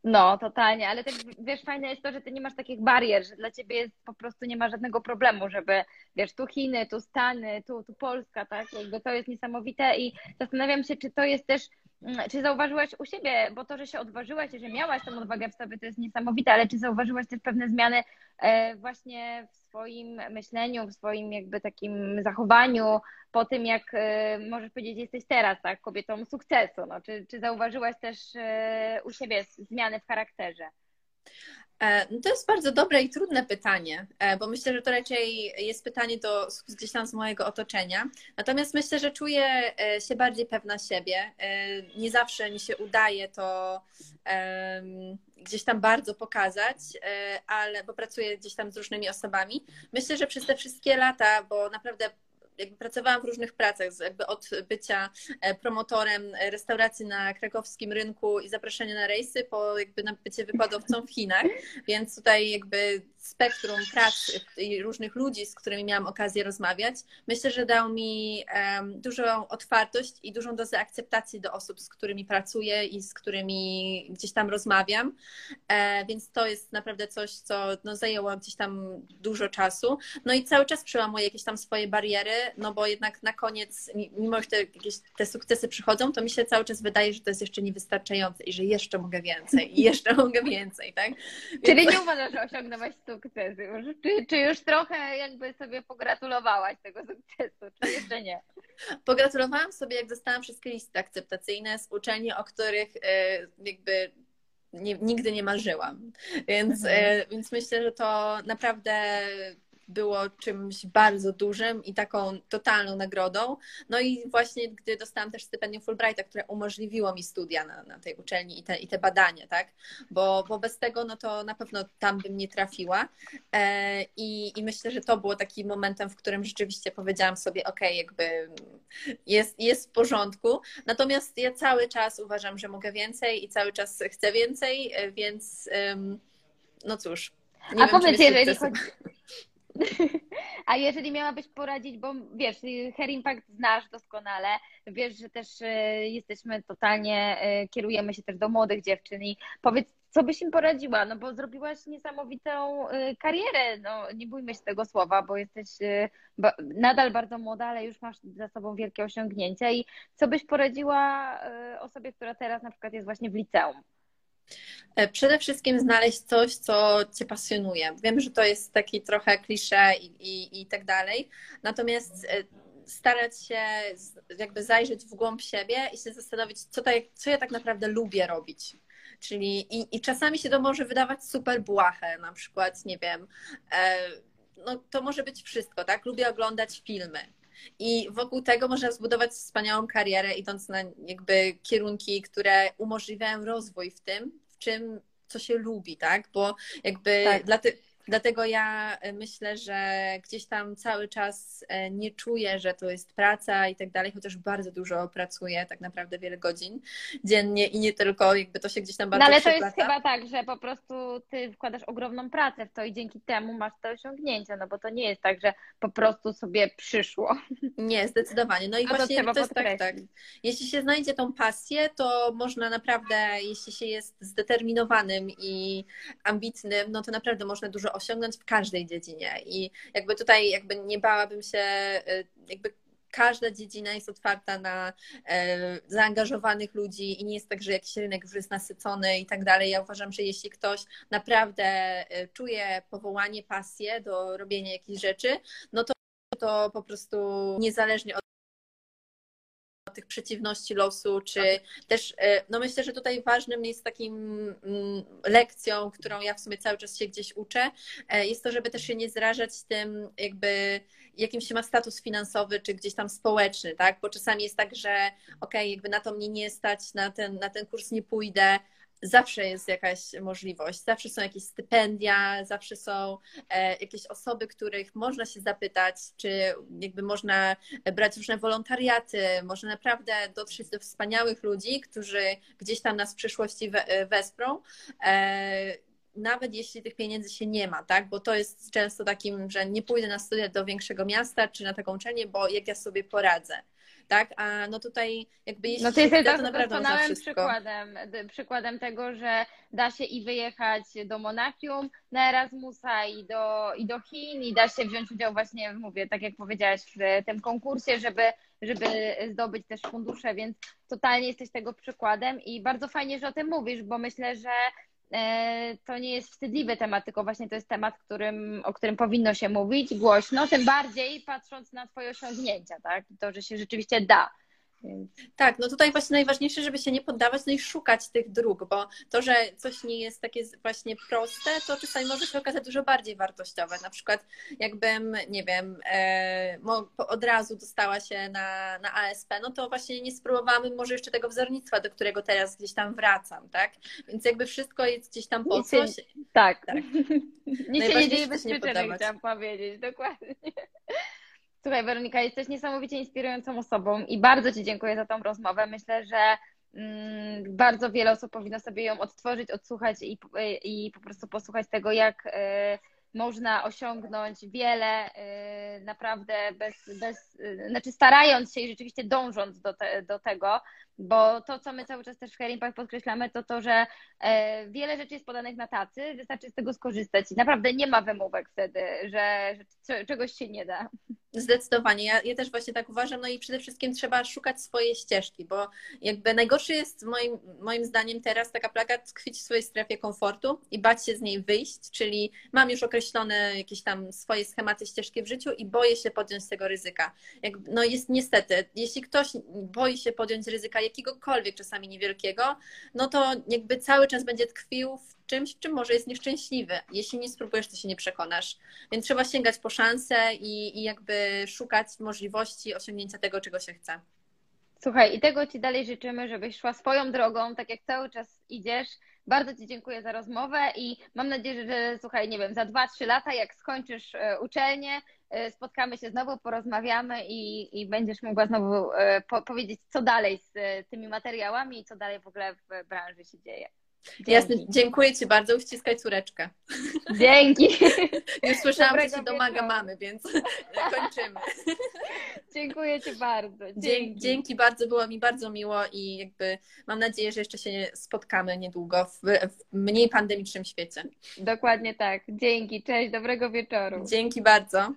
No, totalnie, ale też wiesz, fajne jest to, że ty nie masz takich barier, że dla ciebie jest po prostu nie ma żadnego problemu, żeby wiesz, tu Chiny, tu Stany, tu, tu Polska, tak? Jakby to jest niesamowite i zastanawiam się, czy to jest też czy zauważyłaś u siebie, bo to, że się odważyłaś i że miałaś tą odwagę w sobie, to jest niesamowite, ale czy zauważyłaś też pewne zmiany e, właśnie w swoim myśleniu, w swoim jakby takim zachowaniu po tym, jak e, możesz powiedzieć, jesteś teraz, tak, kobietą sukcesu, no, czy, czy zauważyłaś też e, u siebie zmiany w charakterze? E, no to jest bardzo dobre i trudne pytanie, e, bo myślę, że to raczej jest pytanie do gdzieś tam z mojego otoczenia. Natomiast myślę, że czuję e, się bardziej pewna siebie. Nie zawsze mi się udaje to gdzieś tam bardzo pokazać, ale bo pracuję gdzieś tam z różnymi osobami. Myślę, że przez te wszystkie lata, bo naprawdę jakby pracowałam w różnych pracach, jakby od bycia e, promotorem restauracji na krakowskim rynku i zaproszenia na rejsy, po jakby na bycie wykładowcą w Chinach, więc tutaj jakby spektrum pracy i różnych ludzi, z którymi miałam okazję rozmawiać, myślę, że dał mi dużą otwartość i dużą dozę akceptacji do osób, z którymi pracuję i z którymi gdzieś tam rozmawiam, e, więc to jest naprawdę coś, co no, zajęło gdzieś tam dużo czasu. No i cały czas przełamuję jakieś tam swoje bariery, no bo jednak na koniec, mimo że te, jakieś, te sukcesy przychodzą, to mi się cały czas wydaje, że to jest jeszcze niewystarczające i że jeszcze mogę więcej i jeszcze mogę więcej, tak? Więc... Czyli nie uważasz, że osiągnęłaś sukces już? Czy, czy już trochę jakby sobie pogratulowałaś tego sukcesu, czy jeszcze nie? Pogratulowałam sobie, jak dostałam wszystkie listy akceptacyjne z uczelni, o których e, jakby nie, nigdy nie marzyłam. Więc, mhm. E, więc myślę, że to naprawdę było czymś bardzo dużym i taką totalną nagrodą. No i właśnie gdy dostałam też stypendium Fulbrighta, które umożliwiło mi studia na, na tej uczelni i te, i te badania, tak? Bo, bo bez tego, no to na pewno tam bym nie trafiła. E, i, I myślę, że to było takim momentem, w którym rzeczywiście powiedziałam sobie, ok, jakby jest, jest w porządku. Natomiast ja cały czas uważam, że mogę więcej i cały czas chcę więcej, e, więc no cóż. A wiem, powiedz, jeżeli chodzi, A jeżeli miałabyś poradzić, bo wiesz, Hair Impact znasz doskonale, wiesz, że też e, jesteśmy totalnie, e, kierujemy się też do młodych dziewczyn i powiedz, co byś im poradziła? No bo zrobiłaś niesamowitą e, karierę, no nie bójmy się tego słowa, bo jesteś nadal bardzo młoda, ale już masz za sobą wielkie osiągnięcia i co byś poradziła osobie, która teraz na przykład jest właśnie w liceum? E, przede wszystkim znaleźć coś, co Cię pasjonuje. Wiem, że to jest taki trochę klisze i, i, i tak dalej, natomiast e, starać się jakby zajrzeć w głąb siebie i się zastanowić, co, co ja tak naprawdę lubię robić. Czyli i, i czasami się to może wydawać super błahe, na przykład, nie wiem, e, no to może być wszystko, tak? Lubię oglądać filmy I wokół tego można zbudować wspaniałą karierę, idąc na jakby kierunki, które umożliwiają rozwój w tym, w czym co się lubi, tak? Bo jakby tak. dla, ty, Dlatego ja e, myślę, że gdzieś tam cały czas e, nie czuję, że to jest praca i tak dalej, chociaż bardzo dużo pracuję, tak naprawdę wiele godzin dziennie i nie tylko, jakby to się gdzieś tam bardzo No ale to jest chyba tak, że po prostu ty wkładasz ogromną pracę w to i dzięki temu masz te osiągnięcia, no bo to nie jest tak, że po prostu sobie przyszło. Nie, zdecydowanie. No i A właśnie to, to jest tak, tak. Jeśli się znajdzie tą pasję, to można naprawdę, jeśli się jest zdeterminowanym i ambitnym, no to naprawdę można dużo osiągnąć w każdej dziedzinie. I jakby tutaj jakby nie bałabym się, y, jakby każda dziedzina jest otwarta na e, zaangażowanych ludzi i nie jest tak, że jakiś rynek już jest nasycony i tak dalej. Ja uważam, że jeśli ktoś naprawdę e, czuje powołanie, pasję do robienia jakichś rzeczy, no to to po prostu niezależnie od tych przeciwności losu, czy tak. też, e, no myślę, że tutaj ważnym jest takim mm, lekcją, którą ja w sumie cały czas się gdzieś uczę, e, jest to, żeby też się nie zrażać tym jakby jakim się ma status finansowy, czy gdzieś tam społeczny, tak? Bo czasami jest tak, że okej, okay, jakby na to mnie nie stać, na ten, na ten kurs nie pójdę, zawsze jest jakaś możliwość, zawsze są jakieś stypendia, zawsze są e, jakieś osoby, których można się zapytać, czy jakby można brać różne wolontariaty, można naprawdę dotrzeć do wspaniałych ludzi, którzy gdzieś tam nas w przyszłości wesprą e, nawet jeśli tych pieniędzy się nie ma, tak? Bo to jest często takim, że nie pójdę na studia do większego miasta czy na taką uczelnię, bo jak ja sobie poradzę tak? A no tutaj jakby jeśli no to jest chce, to naprawdę doskonałym przykładem, przykładem tego, że da się i wyjechać do Monachium na Erasmusa i do, i do Chin i da się wziąć udział właśnie, mówię, tak jak powiedziałaś, w tym konkursie, żeby, żeby zdobyć też fundusze, więc totalnie jesteś tego przykładem i bardzo fajnie, że o tym mówisz, bo myślę, że to nie jest wstydliwy temat, tylko właśnie to jest temat, którym, o którym powinno się mówić głośno, tym bardziej patrząc na Twoje osiągnięcia, tak? To, że się rzeczywiście da. Tak, no tutaj właśnie najważniejsze, żeby się nie poddawać, no i szukać tych dróg, bo to, że coś nie jest takie właśnie proste, to czasami może się okazać dużo bardziej wartościowe. Na przykład jakbym, nie wiem, e, od razu dostała się na, na ASP, no to właśnie nie spróbowałam może jeszcze tego wzornictwa, do którego teraz gdzieś tam wracam, tak? Więc jakby wszystko jest gdzieś tam po coś. Tak. tak. Nic się nie dzieje bez przyczyny, chciałam powiedzieć, dokładnie. Słuchaj, Weronika, jesteś niesamowicie inspirującą osobą i bardzo Ci dziękuję za tą rozmowę. Myślę, że mm, bardzo wiele osób powinno sobie ją odtworzyć, odsłuchać i, i po prostu posłuchać tego, jak y, można osiągnąć wiele y, naprawdę bez, bez y, znaczy starając się i rzeczywiście dążąc do, te, do tego, bo to, co my cały czas też w Hair Impact podkreślamy, to to, że e, wiele rzeczy jest podanych na tacy, wystarczy z tego skorzystać i naprawdę nie ma wymówek wtedy, że, że czegoś się nie da. Zdecydowanie, ja, ja też właśnie tak uważam, no i przede wszystkim trzeba szukać swojej ścieżki, bo jakby najgorszy jest moim, moim zdaniem teraz taka plaga tkwić w swojej strefie komfortu i bać się z niej wyjść, czyli mam już określone jakieś tam swoje schematy ścieżki w życiu i boję się podjąć tego ryzyka. Jak, no jest niestety, jeśli ktoś boi się podjąć ryzyka jakiegokolwiek czasami niewielkiego, no to jakby cały czas będzie tkwił w czymś, czym może jest nieszczęśliwy. Jeśli nie spróbujesz, to się nie przekonasz. Więc trzeba sięgać po szanse i, i jakby szukać możliwości osiągnięcia tego, czego się chce. Słuchaj, i tego Ci dalej życzymy, żebyś szła swoją drogą, tak jak cały czas idziesz. Bardzo Ci dziękuję za rozmowę i mam nadzieję, że słuchaj, nie wiem, za 2-3 lata, jak skończysz e, uczelnię, e, spotkamy się znowu, porozmawiamy i, i będziesz mogła znowu e, po, powiedzieć, co dalej z tymi materiałami i co dalej w ogóle w branży się dzieje. Dzięki. Jasne, dziękuję Ci bardzo, uściskaj córeczkę. Dzięki. Już słyszałam, że się domaga mamy, więc kończymy. Dziękuję Ci bardzo. Dzięki. Dzięki bardzo, było mi bardzo miło i jakby mam nadzieję, że jeszcze się spotkamy niedługo w, w mniej pandemicznym świecie. Dokładnie tak. Dzięki, cześć, dobrego wieczoru. Dzięki bardzo.